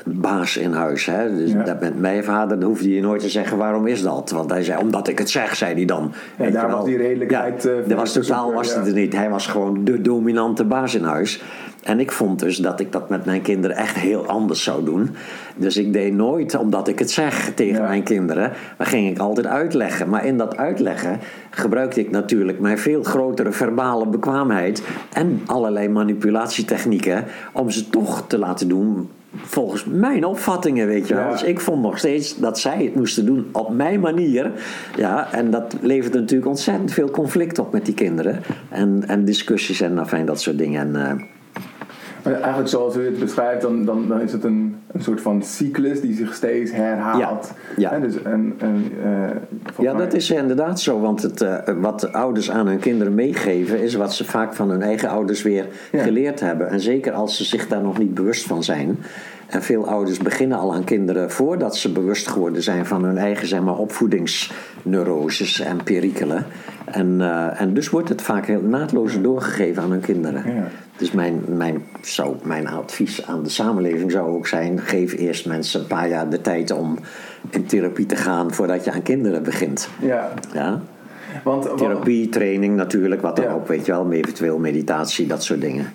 baas in huis. Hè? Dus
ja.
dat met mijn vader hoefde je nooit te zeggen waarom is dat. Want hij zei, omdat ik het zeg, zei hij dan.
En daar was die redelijkheid...
Ja, dat was totaal was het er niet. Hij was gewoon de dominante baas in huis. En ik vond dus dat ik dat met mijn kinderen echt heel anders zou doen. Dus ik deed nooit omdat ik het zeg tegen
Ja.
mijn kinderen. Maar ging ik altijd uitleggen. Maar in dat uitleggen gebruikte ik natuurlijk mijn veel grotere verbale bekwaamheid. En allerlei manipulatietechnieken. Om ze toch te laten doen volgens mijn opvattingen, weet je wel.
Ja.
Dus ik vond nog steeds dat zij het moesten doen op mijn manier. Ja, en dat levert natuurlijk ontzettend veel conflict op met die kinderen. En, en discussies en enfin, dat soort dingen. En, eh,
Maar eigenlijk zoals u het beschrijft, dan, dan, dan is het een, een soort van cyclus die zich steeds herhaalt.
Ja,
dus een, een, eh,
Ja, dat is inderdaad zo. Want het, eh, wat de ouders aan hun kinderen meegeven, is wat ze vaak van hun eigen ouders weer
Ja.
geleerd hebben. En zeker als ze zich daar nog niet bewust van zijn. En veel ouders beginnen al aan kinderen voordat ze bewust geworden zijn van hun eigen zeg maar, opvoedingsneuroses en perikelen. En, eh, en dus wordt het vaak heel naadloos doorgegeven aan hun kinderen.
Ja.
Dus mijn, mijn, zou, mijn advies aan de samenleving zou ook zijn: geef eerst mensen een paar jaar de tijd om in therapie te gaan voordat je aan kinderen begint.
Ja,
Ja?
want,
Therapie, training natuurlijk, wat dan
Ja.
ook, weet je wel, eventueel meditatie, dat soort dingen.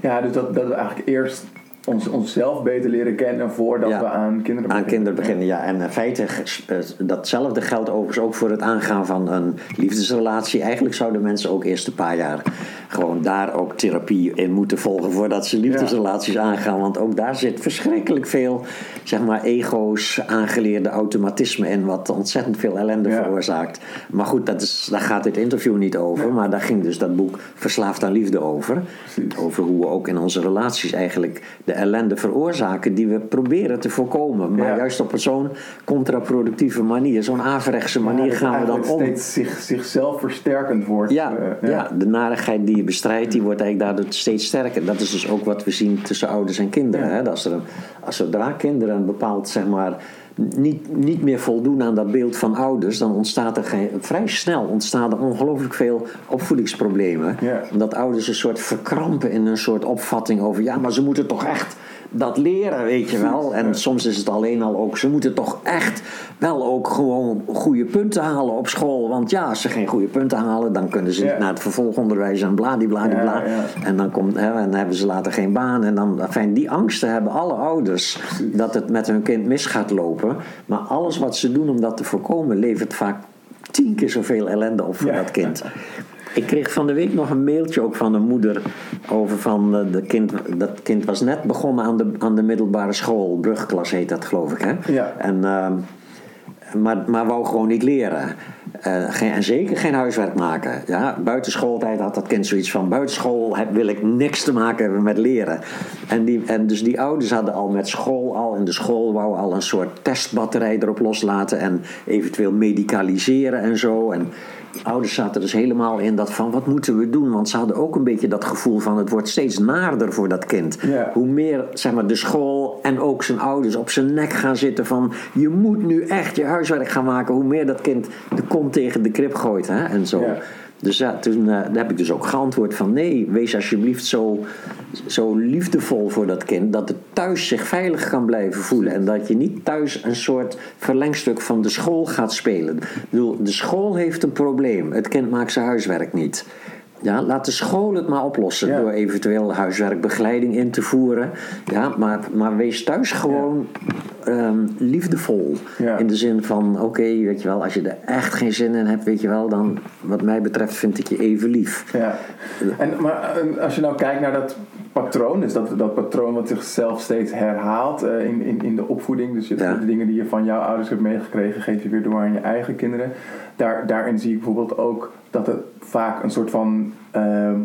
ja, dus dat, dat we eigenlijk eerst ons, onszelf beter leren kennen voordat
Ja.
we aan kinderen
Aan
beginnen.
kinderen beginnen, ja. En in feite, eh, datzelfde geldt overigens ook voor het aangaan van een liefdesrelatie. Eigenlijk zouden mensen ook eerst een paar jaar gewoon daar ook therapie in moeten volgen voordat ze liefdesrelaties aangaan. Want ook daar zit verschrikkelijk veel, zeg maar, ego's, aangeleerde automatisme in, wat ontzettend veel ellende
Ja.
veroorzaakt. Maar goed, dat is, daar gaat dit interview niet over. Maar daar ging dus dat boek Verslaafd aan Liefde over.
Precies.
Over hoe we ook in onze relaties eigenlijk de ellende veroorzaken die we proberen te voorkomen. Maar
Ja.
juist op zo'n contraproductieve manier, zo'n averechtse
Ja,
manier gaan we dan om.
steeds zich, zichzelf versterkend wordt.
Ja,
eh,
ja. de narigheid die je bestrijdt, die wordt eigenlijk daardoor steeds sterker. Dat is dus ook wat we zien tussen ouders en kinderen.
Ja.
Hè? Als, er een, als zodra kinderen een bepaald, zeg maar, niet, niet meer voldoen aan dat beeld van ouders, dan ontstaat er geen, vrij snel ontstaan er ongelooflijk veel opvoedingsproblemen. Omdat ouders een soort verkrampen in een soort opvatting over, ja, maar ze moeten toch echt dat leren, weet je wel. En soms is het alleen al ook, ze moeten toch echt wel ook gewoon goede punten halen op school. Want ja, als ze geen goede punten halen, dan kunnen ze
Ja.
naar het vervolgonderwijs en bladibladibla.
Ja, ja.
En dan, komt, hè, en dan hebben ze later geen baan. En dan, enfin, die angsten hebben alle ouders dat het met hun kind mis gaat lopen. Maar alles wat ze doen om dat te voorkomen, levert vaak tien keer zoveel ellende op voor dat kind. (laughs) Ik kreeg van de week nog een mailtje ook van een moeder over van eh, de kind. Dat kind was net begonnen aan de, aan de middelbare school. Brugklas heet dat geloof ik hè.
Ja.
En, ehm, maar, maar wou gewoon niet leren. Eh, geen, en zeker geen huiswerk maken. Ja, buitenschooltijd had dat kind zoiets van... buitenschool heb, wil ik niks te maken hebben met leren. En, die, en dus die ouders hadden al met school al... en de school wou al een soort testbatterij erop loslaten... en eventueel medicaliseren en zo. En ouders zaten dus helemaal in dat van... wat moeten we doen? Want ze hadden ook een beetje dat gevoel van... het wordt steeds naarder voor dat kind. Hoe meer zeg maar, de school en ook zijn ouders op zijn nek gaan zitten van... je moet nu echt je huiswerk gaan maken. Hoe meer dat kind de kont tegen de krip gooit hè, en zo. Dus ja, toen eh, heb ik dus ook geantwoord van... nee, wees alsjeblieft zo, zo liefdevol voor dat kind... dat het thuis zich veilig kan blijven voelen. En dat je niet thuis een soort verlengstuk van de school gaat spelen. Ik bedoel, de school heeft een probleem. Het kind maakt zijn huiswerk niet. Ja, laat de school het maar oplossen
Ja.
door eventueel huiswerkbegeleiding in te voeren. Ja, maar, maar wees thuis gewoon ehm, liefdevol.
Ja.
In de zin van, oké, weet je wel, als je er echt geen zin in hebt, weet je wel, dan wat mij betreft vind ik je even lief.
Ja. En, maar als je nou kijkt naar dat patroon, dus dat, dat patroon wat zichzelf steeds herhaalt eh, in, in, in de opvoeding. Dus je,
Ja.
de dingen die je van jouw ouders hebt meegekregen, geef je weer door aan je eigen kinderen. Daar, daarin zie ik bijvoorbeeld ook dat het vaak een soort van ehm,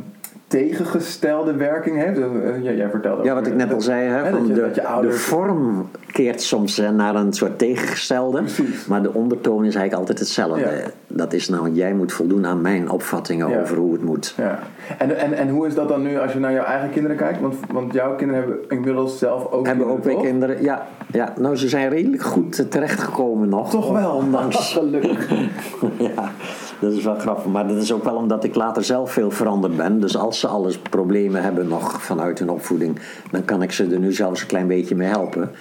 tegengestelde werking heeft. Eh, jij, jij vertelde
Ja, wat ik
eh,
net al zei, hè,
hè,
van
dat je,
de,
dat je
de vorm keert soms eh, naar een soort tegengestelde,
Precies.
maar de ondertoon is eigenlijk altijd hetzelfde.
Ja.
Dat is nou, jij moet voldoen aan mijn opvattingen
Ja.
over hoe het moet.
Ja. En, en, en hoe is dat dan nu als je naar jouw eigen kinderen kijkt? Want, want jouw kinderen hebben inmiddels zelf ook
Hebben ook weer kinderen, ja, ja. Nou, ze zijn redelijk goed eh, terechtgekomen nog.
Toch wel,
Ondanks, (laughs)
Gelukkig. (laughs)
ja, dat is wel grappig. Maar dat is ook wel omdat ik later zelf veel veranderd ben. Dus als ze alles problemen hebben nog vanuit hun opvoeding, dan kan ik ze er nu zelfs een klein beetje mee helpen.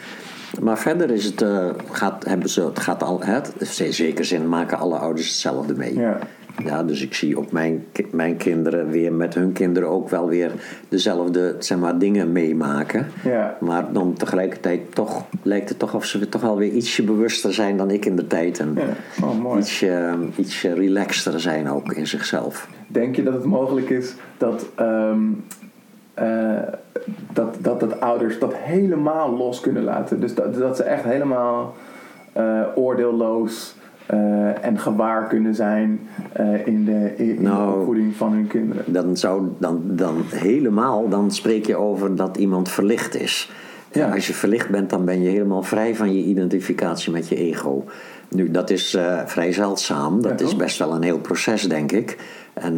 Maar verder is het, eh, gaat, hebben ze, het gaat al, het, in zekere zin maken alle ouders hetzelfde mee.
Ja.
Ja, dus ik zie ook mijn, mijn kinderen weer met hun kinderen ook wel weer dezelfde zeg maar, dingen meemaken.
Ja.
Maar dan tegelijkertijd toch lijkt het toch of ze toch wel weer ietsje bewuster zijn dan ik in de tijd. En
Ja. Oh, mooi.
ietsje relaxter zijn ook in zichzelf.
Denk je dat het mogelijk is dat, ehm, eh, dat, dat, dat ouders dat helemaal los kunnen laten? Dus dat, dat ze echt helemaal eh, oordeelloos eh, en gewaar kunnen zijn eh, in, de, in, in de
Nou,
opvoeding van hun kinderen.
Dan zou dan, dan helemaal, dan spreek je over dat iemand verlicht is.
Ja.
Als je verlicht bent, dan ben je helemaal vrij van je identificatie met je ego. Nu, dat is eh, vrij zeldzaam. Dat
Ja,
is best wel een heel proces, denk ik. En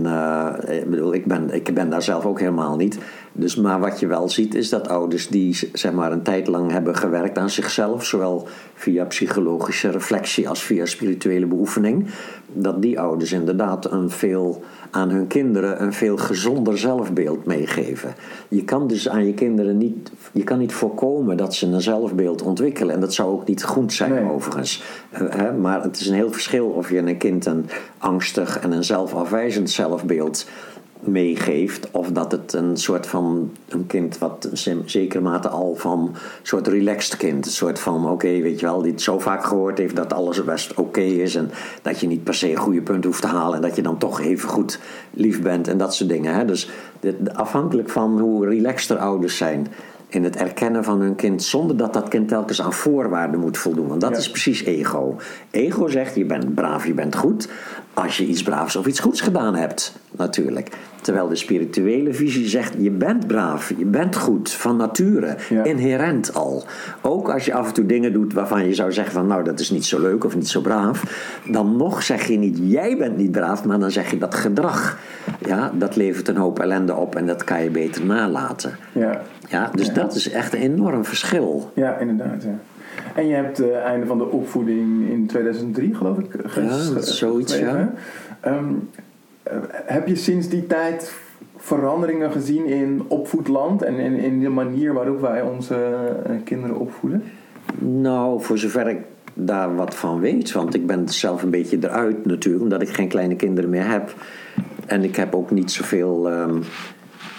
ik bedoel, ik ben, ik ben daar zelf ook helemaal niet. Dus, maar wat je wel ziet, is dat ouders die zeg maar, een tijd lang hebben gewerkt aan zichzelf, zowel via psychologische reflectie als via spirituele beoefening, dat die ouders inderdaad een veel, aan hun kinderen een veel gezonder zelfbeeld meegeven. Je kan dus aan je kinderen niet, je kan niet voorkomen dat ze een zelfbeeld ontwikkelen. En dat zou ook niet goed zijn,
Nee.
overigens. Hè, maar het is een heel verschil of je een kind een angstig en een zelfafwijzend zelfbeeld meegeeft. Of dat het een soort van een kind wat zekere mate al van een soort relaxed kind. Een soort van oké, weet je wel, die het zo vaak gehoord heeft dat alles best oké is. En dat je niet per se een goede punt hoeft te halen. En dat je dan toch even goed lief bent en dat soort dingen. Hè? Dus afhankelijk van hoe relaxter ouders zijn in het erkennen van hun kind zonder dat dat kind telkens aan voorwaarden moet voldoen. Want dat
Ja.
is precies ego. Ego zegt je bent braaf, je bent goed als je iets braafs of iets goeds gedaan hebt, natuurlijk. Terwijl de spirituele visie zegt je bent braaf, je bent goed van nature,
Ja.
inherent al. Ook als je af en toe dingen doet waarvan je zou zeggen van nou dat is niet zo leuk of niet zo braaf, dan nog zeg je niet jij bent niet braaf, maar dan zeg je dat gedrag. Ja, dat levert een hoop ellende op en dat kan je beter nalaten.
Ja,
Ja, dus dat is echt een enorm verschil.
ja inderdaad. Ja. En je hebt het einde van de opvoeding in 2003, geloof ik,
Ja, zoiets,
eh, heb je sinds die tijd veranderingen gezien in opvoedland en in, in de manier waarop wij onze eh, kinderen opvoeden?
Nou, voor zover ik daar wat van weet, want ik ben zelf een beetje eruit natuurlijk, omdat ik geen kleine kinderen meer heb. En ik heb ook niet zoveel ehm,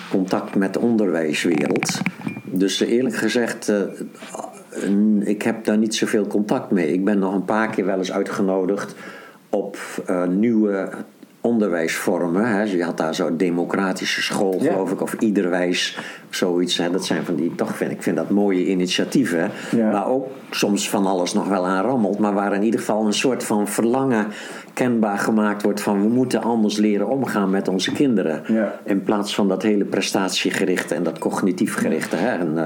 contact met de onderwijswereld. Dus eh, eerlijk gezegd, eh, eh, ik heb daar niet zoveel contact mee. Ik ben nog een paar keer wel eens uitgenodigd op eh, nieuwe onderwijsvormen. Hè. Je had daar zo'n democratische school,
Ja.
geloof ik, of iederwijs, zoiets. Hè. Dat zijn van die, toch vind ik vind dat mooie initiatieven.
Ja.
Waar ook soms van alles nog wel aan rammelt, maar waar in ieder geval een soort van verlangen kenbaar gemaakt wordt van we moeten anders leren omgaan met onze kinderen.
Ja.
In plaats van dat hele prestatiegerichte en dat cognitief gerichte. Hè. En,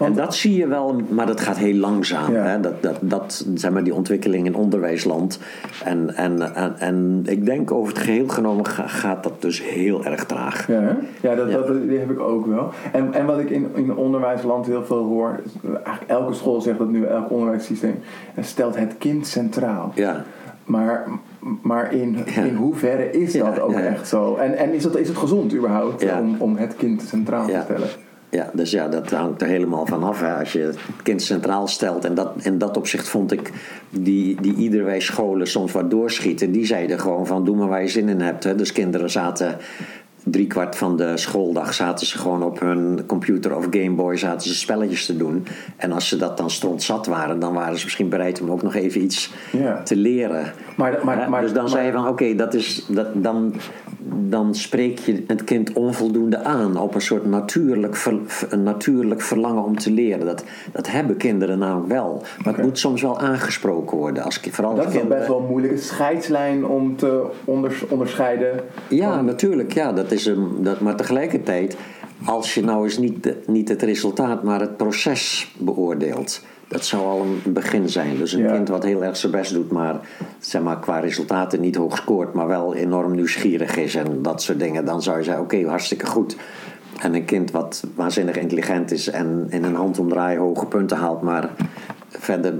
en dat zie je wel, maar dat gaat heel langzaam.
Ja.
Hè? Dat, dat, dat zeg maar die ontwikkeling in onderwijsland. En, en, en, en ik denk over het geheel genomen ga- gaat dat dus heel erg traag.
Ja, ja, dat,
Ja.
Dat, die heb ik ook wel. En, en wat ik in, in onderwijsland heel veel hoor, eigenlijk elke school zegt dat nu, elk onderwijssysteem, eh, stelt het kind centraal.
Ja.
Maar, maar in,
Ja.
in hoeverre is
Ja,
dat ook
ja,
echt zo? En, en is, het, is het gezond überhaupt om, om het kind centraal te stellen?
Ja, dus ja, dat hangt er helemaal van af. Hè. Als je het kind centraal stelt. En dat, in dat opzicht vond ik die, die iederwijs scholen soms wat doorschieten. Die zeiden gewoon van doe maar waar je zin in hebt. Hè. Dus kinderen zaten driekwart van de schooldag zaten ze gewoon op hun computer of Gameboy zaten ze spelletjes te doen. En als ze dat dan strontzat waren, dan waren ze misschien bereid om ook nog even iets te leren.
Maar, maar, maar,
dus dan
maar-
zei je van oké, dat is dat, dan, dan spreek je het kind onvoldoende aan op een soort natuurlijk, ver- een natuurlijk verlangen om te leren. Dat, dat hebben kinderen namelijk wel. Maar het moet soms wel aangesproken worden. Als, vooral
dat
als
is
kinderen.
best wel een moeilijke scheidslijn om te onders- onderscheiden.
Ja, natuurlijk. Ja, dat is een, dat, maar tegelijkertijd, als je nou eens niet, de- niet het resultaat, maar het proces beoordeelt. Dat zou al een begin zijn. Dus een
Ja.
kind wat heel erg zijn best doet, maar, zeg maar qua resultaten niet hoog scoort, maar wel enorm nieuwsgierig is en dat soort dingen. Dan zou je zeggen: oké, hartstikke goed. En een kind wat waanzinnig intelligent is en in een handomdraai hoge punten haalt, maar verder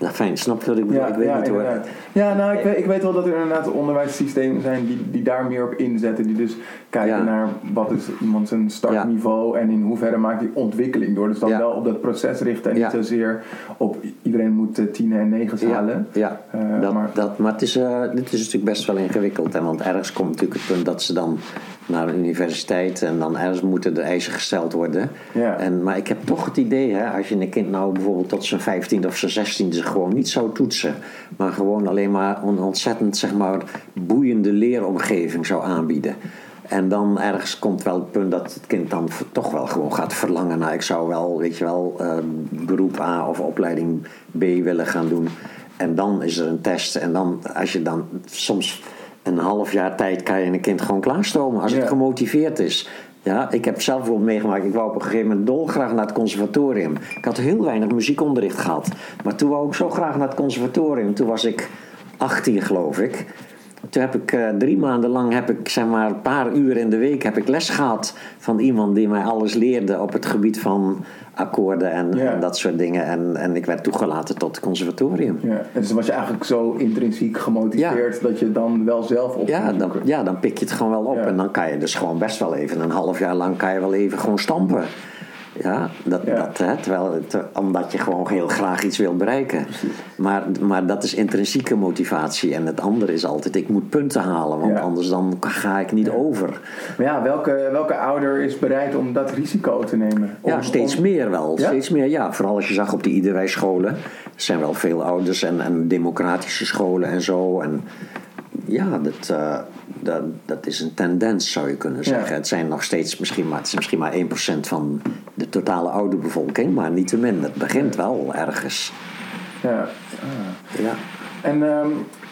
Nou, fijn, snap je wat ik bedoel? ik weet niet hoor.
inderdaad. Ja, nou, ik weet, ik weet wel dat er inderdaad onderwijssystemen zijn die, die daar meer op inzetten. Die dus kijken
Ja.
naar wat is iemand zijn startniveau en in hoeverre maakt die ontwikkeling door. Dus dan
Ja.
wel op dat proces richten en
Ja.
niet zozeer op iedereen moet eh, tienen en negens
Ja,
halen.
ja.
Eh,
dat,
maar-
dat, maar het is, eh, dit is natuurlijk best wel ingewikkeld. Hè? Want ergens komt natuurlijk het punt dat ze dan naar een universiteit en dan ergens moeten de eisen gesteld worden.
Ja.
En, maar ik heb toch het idee, hè, als je een kind nou bijvoorbeeld tot zijn 15 of zijn 16 zich gewoon niet zou toetsen, maar gewoon alleen maar een ontzettend zeg maar, boeiende leeromgeving zou aanbieden. En dan ergens komt wel het punt dat het kind dan toch wel gewoon gaat verlangen naar, ik zou wel, weet je wel, eh, beroep A of opleiding B willen gaan doen. En dan is er een test. En dan, als je dan soms een half jaar tijd kan je een kind gewoon klaarstomen als
Ja.
het gemotiveerd is. Ja, ik heb zelf bijvoorbeeld meegemaakt. Ik wou op een gegeven moment dolgraag naar het conservatorium. Ik had heel weinig muziekonderricht gehad. Maar toen wou ik zo graag naar het conservatorium. Toen was ik 18 geloof ik. Toen heb ik eh, drie maanden lang, heb ik, zeg maar, een paar uur in de week, heb ik les gehad van iemand die mij alles leerde op het gebied van akkoorden en, dat soort dingen. En, en ik werd toegelaten tot het conservatorium.
Ja, en dus was je eigenlijk zo intrinsiek gemotiveerd dat je dan wel zelf op
Ja, dan, ja, dan pik je het gewoon wel op.
Ja.
En dan kan je dus gewoon best wel even een half jaar lang kan je wel even gewoon stampen. Ja, dat,
Ja.
Dat, hè, terwijl het, omdat je gewoon heel graag iets wilt bereiken. Maar, maar dat is intrinsieke motivatie. En het andere is altijd, ik moet punten halen. Want
Ja.
anders dan ga ik niet over.
Maar ja, welke, welke ouder is bereid om dat risico te nemen? Om-
Ja, steeds
om-
meer wel. Steeds meer, ja. Vooral als je zag op die iederwijsscholen. Er zijn wel veel ouders en, en democratische scholen en zo. En ja, dat, eh, dat, dat is een tendens, zou je kunnen zeggen.
Ja.
Het zijn nog steeds misschien maar, het is misschien maar 1% van de totale oude bevolking. Maar niettemin, het begint wel ergens.
Ja.
Ja.
En ehm,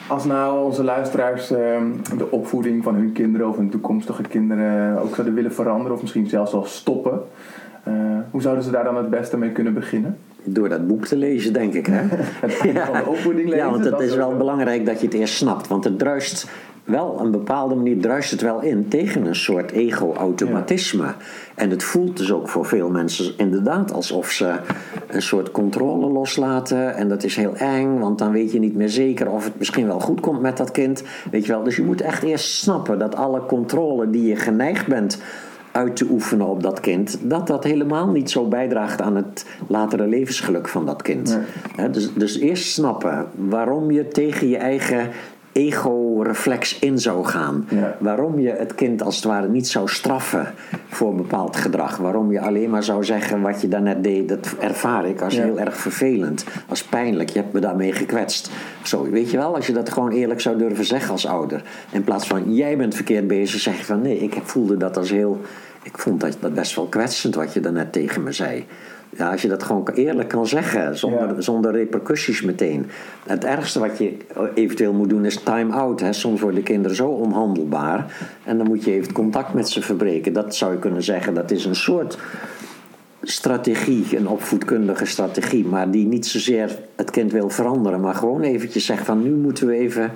als nou onze luisteraars ehm, de opvoeding van hun kinderen of hun toekomstige kinderen ook zouden willen veranderen of misschien zelfs al stoppen, eh, hoe zouden ze daar dan het beste mee kunnen beginnen?
Door dat boek te lezen, denk ik. Hè? (laughs)
Het einde van de opvoeding lezen?
Ja, want het is wel belangrijk dat je het eerst snapt. Want het druist wel, op een bepaalde manier druist het wel in tegen een soort ego-automatisme. En het voelt dus ook voor veel mensen inderdaad alsof ze een soort controle loslaten. En dat is heel eng, want dan weet je niet meer zeker of het misschien wel goed komt met dat kind. Weet je wel, dus je moet echt eerst snappen dat alle controle die je geneigd bent uit te oefenen op dat kind, dat dat helemaal niet zo bijdraagt aan het latere levensgeluk van dat kind. Dus, dus eerst snappen waarom je tegen je eigen ego-reflex in zou gaan.
Ja.
Waarom je het kind als het ware niet zou straffen voor bepaald gedrag. Waarom je alleen maar zou zeggen wat je daarnet deed, dat ervaar ik als
Ja.
heel erg vervelend, als pijnlijk. Je hebt me daarmee gekwetst. Zo, weet je wel, als je dat gewoon eerlijk zou durven zeggen als ouder. In plaats van jij bent verkeerd bezig, zeg je van nee, ik voelde dat als heel. Ik vond dat, dat best wel kwetsend wat je daarnet tegen me zei. Ja, als je dat gewoon eerlijk kan zeggen, zonder,
Ja.
zonder repercussies meteen. Het ergste wat je eventueel moet doen is time-out. Hè. Soms worden kinderen zo onhandelbaar. En dan moet je even contact met ze verbreken. Dat zou je kunnen zeggen, dat is een soort strategie, een opvoedkundige strategie. Maar die niet zozeer het kind wil veranderen. Maar gewoon eventjes zegt van nu moeten we even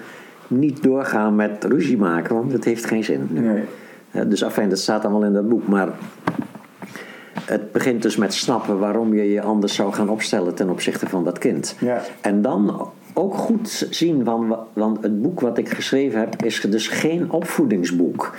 niet doorgaan met ruzie maken. Want dat heeft geen zin.
Nee.
Dus afijn, dat staat allemaal in dat boek. Maar het begint dus met snappen waarom je je anders zou gaan opstellen ten opzichte van dat kind.
Ja.
En dan ook goed zien, van, want het boek wat ik geschreven heb is dus geen opvoedingsboek.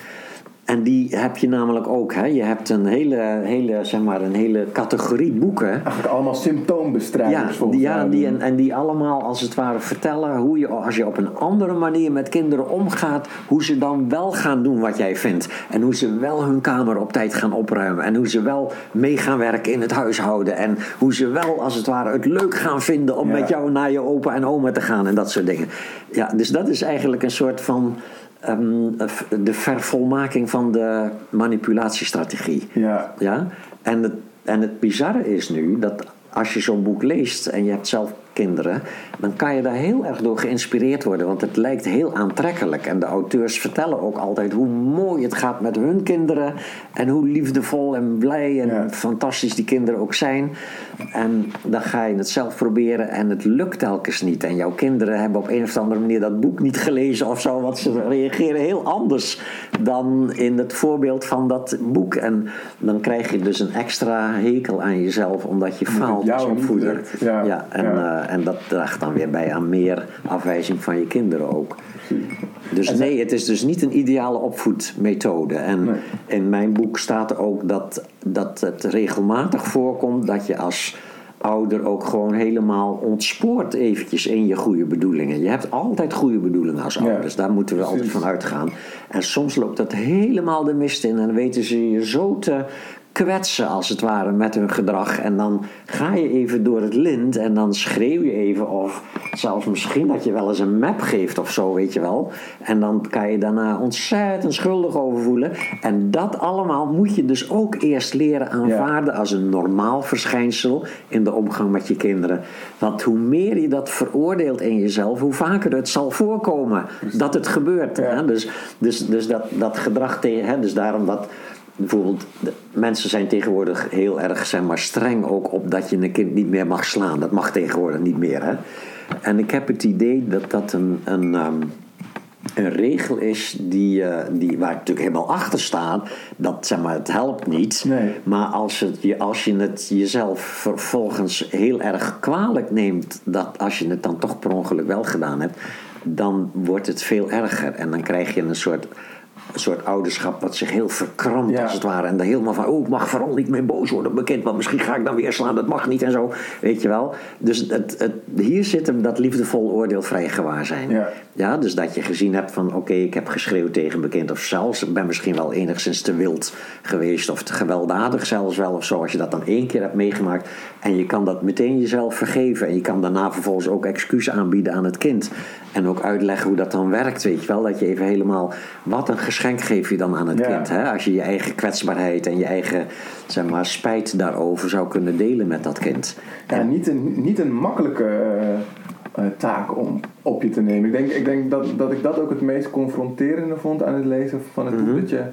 En die heb je namelijk ook. Hè? Je hebt een hele, hele, zeg maar, een hele categorie boeken.
Eigenlijk allemaal symptoombestrijders
Ja, die, ja die, en, en die allemaal als het ware vertellen hoe je, als je op een andere manier met kinderen omgaat, hoe ze dan wel gaan doen wat jij vindt. En hoe ze wel hun kamer op tijd gaan opruimen. En hoe ze wel mee gaan werken in het huishouden. En hoe ze wel als het ware het leuk gaan vinden om
Ja.
met jou naar je opa en oma te gaan en dat soort dingen. Ja, dus dat is eigenlijk een soort van. Ehm, de vervolmaking van de manipulatiestrategie.
Ja.
Ja? En, het, en het bizarre is nu dat als je zo'n boek leest en je hebt zelf kinderen, dan kan je daar heel erg door geïnspireerd worden, want het lijkt heel aantrekkelijk. En de auteurs vertellen ook altijd hoe mooi het gaat met hun kinderen en hoe liefdevol en blij en
Ja.
fantastisch die kinderen ook zijn. En dan ga je het zelf proberen en het lukt telkens niet. En jouw kinderen hebben op een of andere manier dat boek niet gelezen of zo. Want ze reageren heel anders dan in het voorbeeld van dat boek. En dan krijg je dus een extra hekel aan jezelf omdat je faalt als opvoeder.
lukt. Ja,
en,
ja.
eh, en dat draagt dan weer bij aan meer afwijzing van je kinderen ook. (laughs) Dus nee, het is dus niet een ideale opvoedmethode. En
Nee.
in mijn boek staat er ook dat, dat het regelmatig voorkomt dat je als ouder ook gewoon helemaal ontspoort eventjes in je goede bedoelingen. Je hebt altijd goede bedoelingen als
Ja,
ouders. Daar moeten we altijd van uitgaan. En soms loopt dat helemaal de mist in en weten ze je zo te kwetsen als het ware met hun gedrag. En dan ga je even door het lint en dan schreeuw je even of zelfs misschien dat je wel eens een map geeft of zo, weet je wel. En dan kan je daarna ontzettend schuldig over voelen. En dat allemaal moet je dus ook eerst leren aanvaarden als een normaal verschijnsel in de omgang met je kinderen. Want hoe meer je dat veroordeelt in jezelf, hoe vaker het zal voorkomen dat het gebeurt.
Ja.
Hè? Dus, dus, dus dat, dat gedrag tegen, hè? dus daarom dat bijvoorbeeld, de, mensen zijn tegenwoordig heel erg zeg maar, streng ook op dat je een kind niet meer mag slaan. Dat mag tegenwoordig niet meer. Hè? En ik heb het idee dat dat een, een, ehm, een regel is die, eh, die, waar ik natuurlijk helemaal achter sta. Dat zeg maar, het helpt niet.
Nee.
Maar als, het, je, als je het jezelf vervolgens heel erg kwalijk neemt, dat als je het dan toch per ongeluk wel gedaan hebt, dan wordt het veel erger. En dan krijg je een soort, een soort ouderschap wat zich heel verkrampt
Ja.
als het ware. En dan helemaal van, oh, ik mag vooral niet meer boos worden op mijn kind, want misschien ga ik dan weer slaan, dat mag niet en zo. Weet je wel? Dus het, het, hier zit hem dat liefdevol oordeelvrij gewaarzijn.
Ja.
Ja, dus dat je gezien hebt van oké, ik heb geschreeuwd tegen mijn kind. Of zelfs, ik ben misschien wel enigszins te wild geweest. Of te gewelddadig zelfs wel of zo. Als je dat dan één keer hebt meegemaakt. En je kan dat meteen jezelf vergeven. En je kan daarna vervolgens ook excuus aanbieden aan het kind. En ook uitleggen hoe dat dan werkt, weet je wel. Dat je even helemaal, wat een geschenk geef je dan aan het
Ja.
kind. Hè? Als je je eigen kwetsbaarheid en je eigen, zeg maar, spijt daarover zou kunnen delen met dat kind.
Ja, niet een, niet een makkelijke eh, eh, taak om op je te nemen. Ik denk, ik denk dat, dat ik dat ook het meest confronterende vond aan het lezen van het boek. Dat je,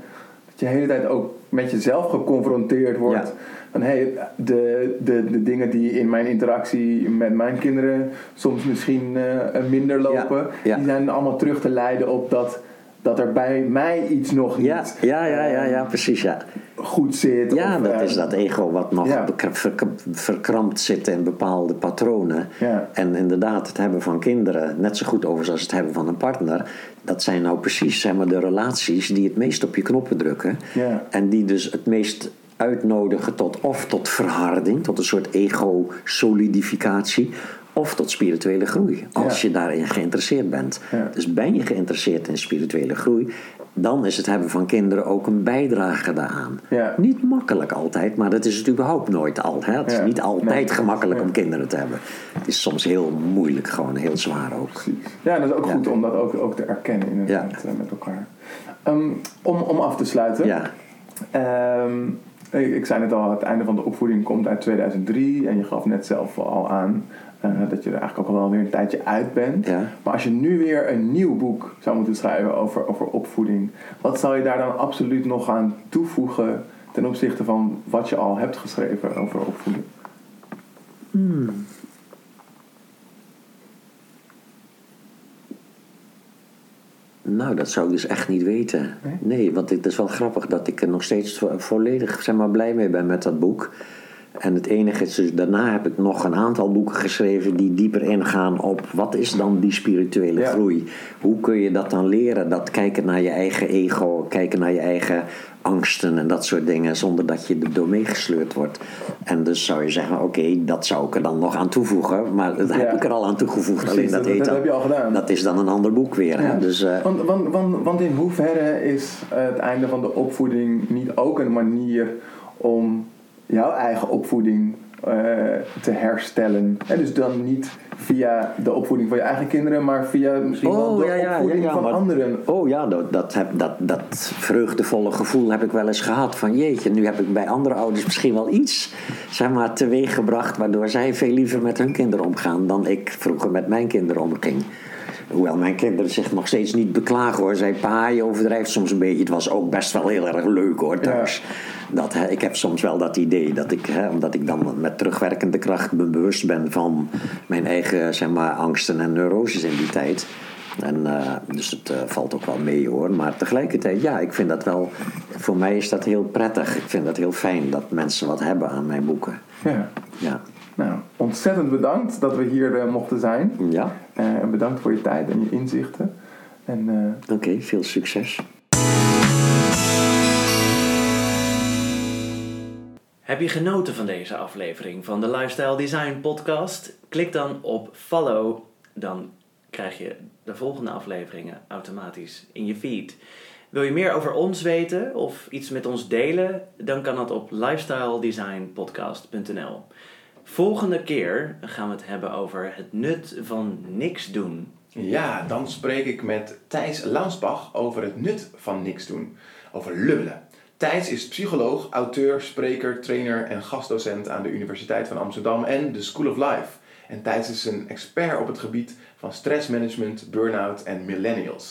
dat je de hele tijd ook met jezelf geconfronteerd wordt.
Ja.
Van hey, de, de, de dingen die in mijn interactie met mijn kinderen soms misschien eh, minder lopen,
ja.
die zijn allemaal terug te leiden op dat, dat er bij mij iets nog niet
Ja, ja, ja, ja, ja,
eh,
precies, ja.
goed zit.
Ja,
of,
dat is dat ego wat nog
Ja.
verkrampt zit in bepaalde patronen.
Ja.
En inderdaad, het hebben van kinderen, net zo goed overigens als het hebben van een partner, dat zijn nou precies zeg maar, de relaties die het meest op je knoppen drukken.
Ja.
En die dus het meest uitnodigen tot of tot verharding, tot een soort ego-solidificatie. Of tot spirituele groei, als
Ja.
je daarin geïnteresseerd bent.
Ja.
Dus ben je geïnteresseerd in spirituele groei, dan is het hebben van kinderen ook een bijdrage daaraan.
Ja.
Niet makkelijk altijd, maar dat is het überhaupt nooit al. Hè? Het is niet altijd
Nee.
gemakkelijk om kinderen te hebben. Het is soms heel moeilijk, gewoon heel zwaar ook.
Precies. Ja, dat is ook goed om dat ook, ook te erkennen
Ja.
eh, met elkaar. Ehm, om, om af te sluiten.
Ja,
Ehm, ik, ik zei net al, het einde van de opvoeding komt uit 2003. En je gaf net zelf al aan eh, dat je er eigenlijk ook al wel weer een tijdje uit bent.
Ja.
Maar als je nu weer een nieuw boek zou moeten schrijven over, over opvoeding. Wat zou je daar dan absoluut nog aan toevoegen ten opzichte van wat je al hebt geschreven over opvoeding?
nou dat zou ik dus echt niet weten.
Nee?
Nee, want het is wel grappig dat ik er nog steeds vo- volledig zeg maar, blij mee ben met dat boek. En het enige is dus, daarna heb ik nog een aantal boeken geschreven die dieper ingaan op wat is dan die spirituele
Ja.
groei. Hoe kun je dat dan leren? Dat kijken naar je eigen ego, kijken naar je eigen angsten en dat soort dingen, zonder dat je er door meegesleurd wordt. En dus zou je zeggen, oké, dat zou ik er dan nog aan toevoegen. Maar dat heb
Ja.
ik er al aan toegevoegd.
Precies,
alleen dat,
dat-
heet
dat
dan-
heb je al gedaan.
Dat is dan een ander boek weer. Hè? Dus, eh,
want, want, want, want in hoeverre is het einde van de opvoeding niet ook een manier om jouw eigen opvoeding eh, te herstellen? En dus dan niet via de opvoeding van je eigen kinderen, maar via misschien wel de
Oh, ja, ja,
opvoeding
ja, ja,
van
maar-
anderen.
Oh ja, dat, dat, heb, dat, dat vreugdevolle gevoel heb ik wel eens gehad. Van jeetje, nu heb ik bij andere ouders misschien wel iets zeg maar, teweeg gebracht. waardoor zij veel liever met hun kinderen omgaan dan ik vroeger met mijn kinderen omging. Hoewel mijn kinderen zich nog steeds niet beklagen hoor. Zij pa, je overdrijft soms een beetje. Het was ook best wel heel erg leuk hoor thuis. Dat, hè, ik heb soms wel dat idee dat ik, hè, omdat ik dan met terugwerkende kracht me bewust ben van mijn eigen zeg maar, angsten en neuroses in die tijd. En, eh, dus het eh, valt ook wel mee hoor. Maar tegelijkertijd, ja, ik vind dat wel. Voor mij is dat heel prettig. Ik vind dat heel fijn dat mensen wat hebben aan mijn boeken.
Ja.
Ja.
Nou, ontzettend bedankt dat we hier eh, mochten zijn.
Ja,
en bedankt voor je tijd en je inzichten. En
oké, veel succes.
Heb je genoten van deze aflevering van de Lifestyle Design Podcast? Klik dan op follow, dan krijg je de volgende afleveringen automatisch in je feed. Wil je meer over ons weten of iets met ons delen? Dan kan dat op lifestyledesignpodcast.nl. Volgende keer gaan we het hebben over het nut van niks doen.
Ja, dan spreek ik met Thijs Launsbach over het nut van niks doen. Over lubbelen. Thijs is psycholoog, auteur, spreker, trainer en gastdocent aan de Universiteit van Amsterdam en de School of Life. En Thijs is een expert op het gebied van stressmanagement, burn-out en millennials.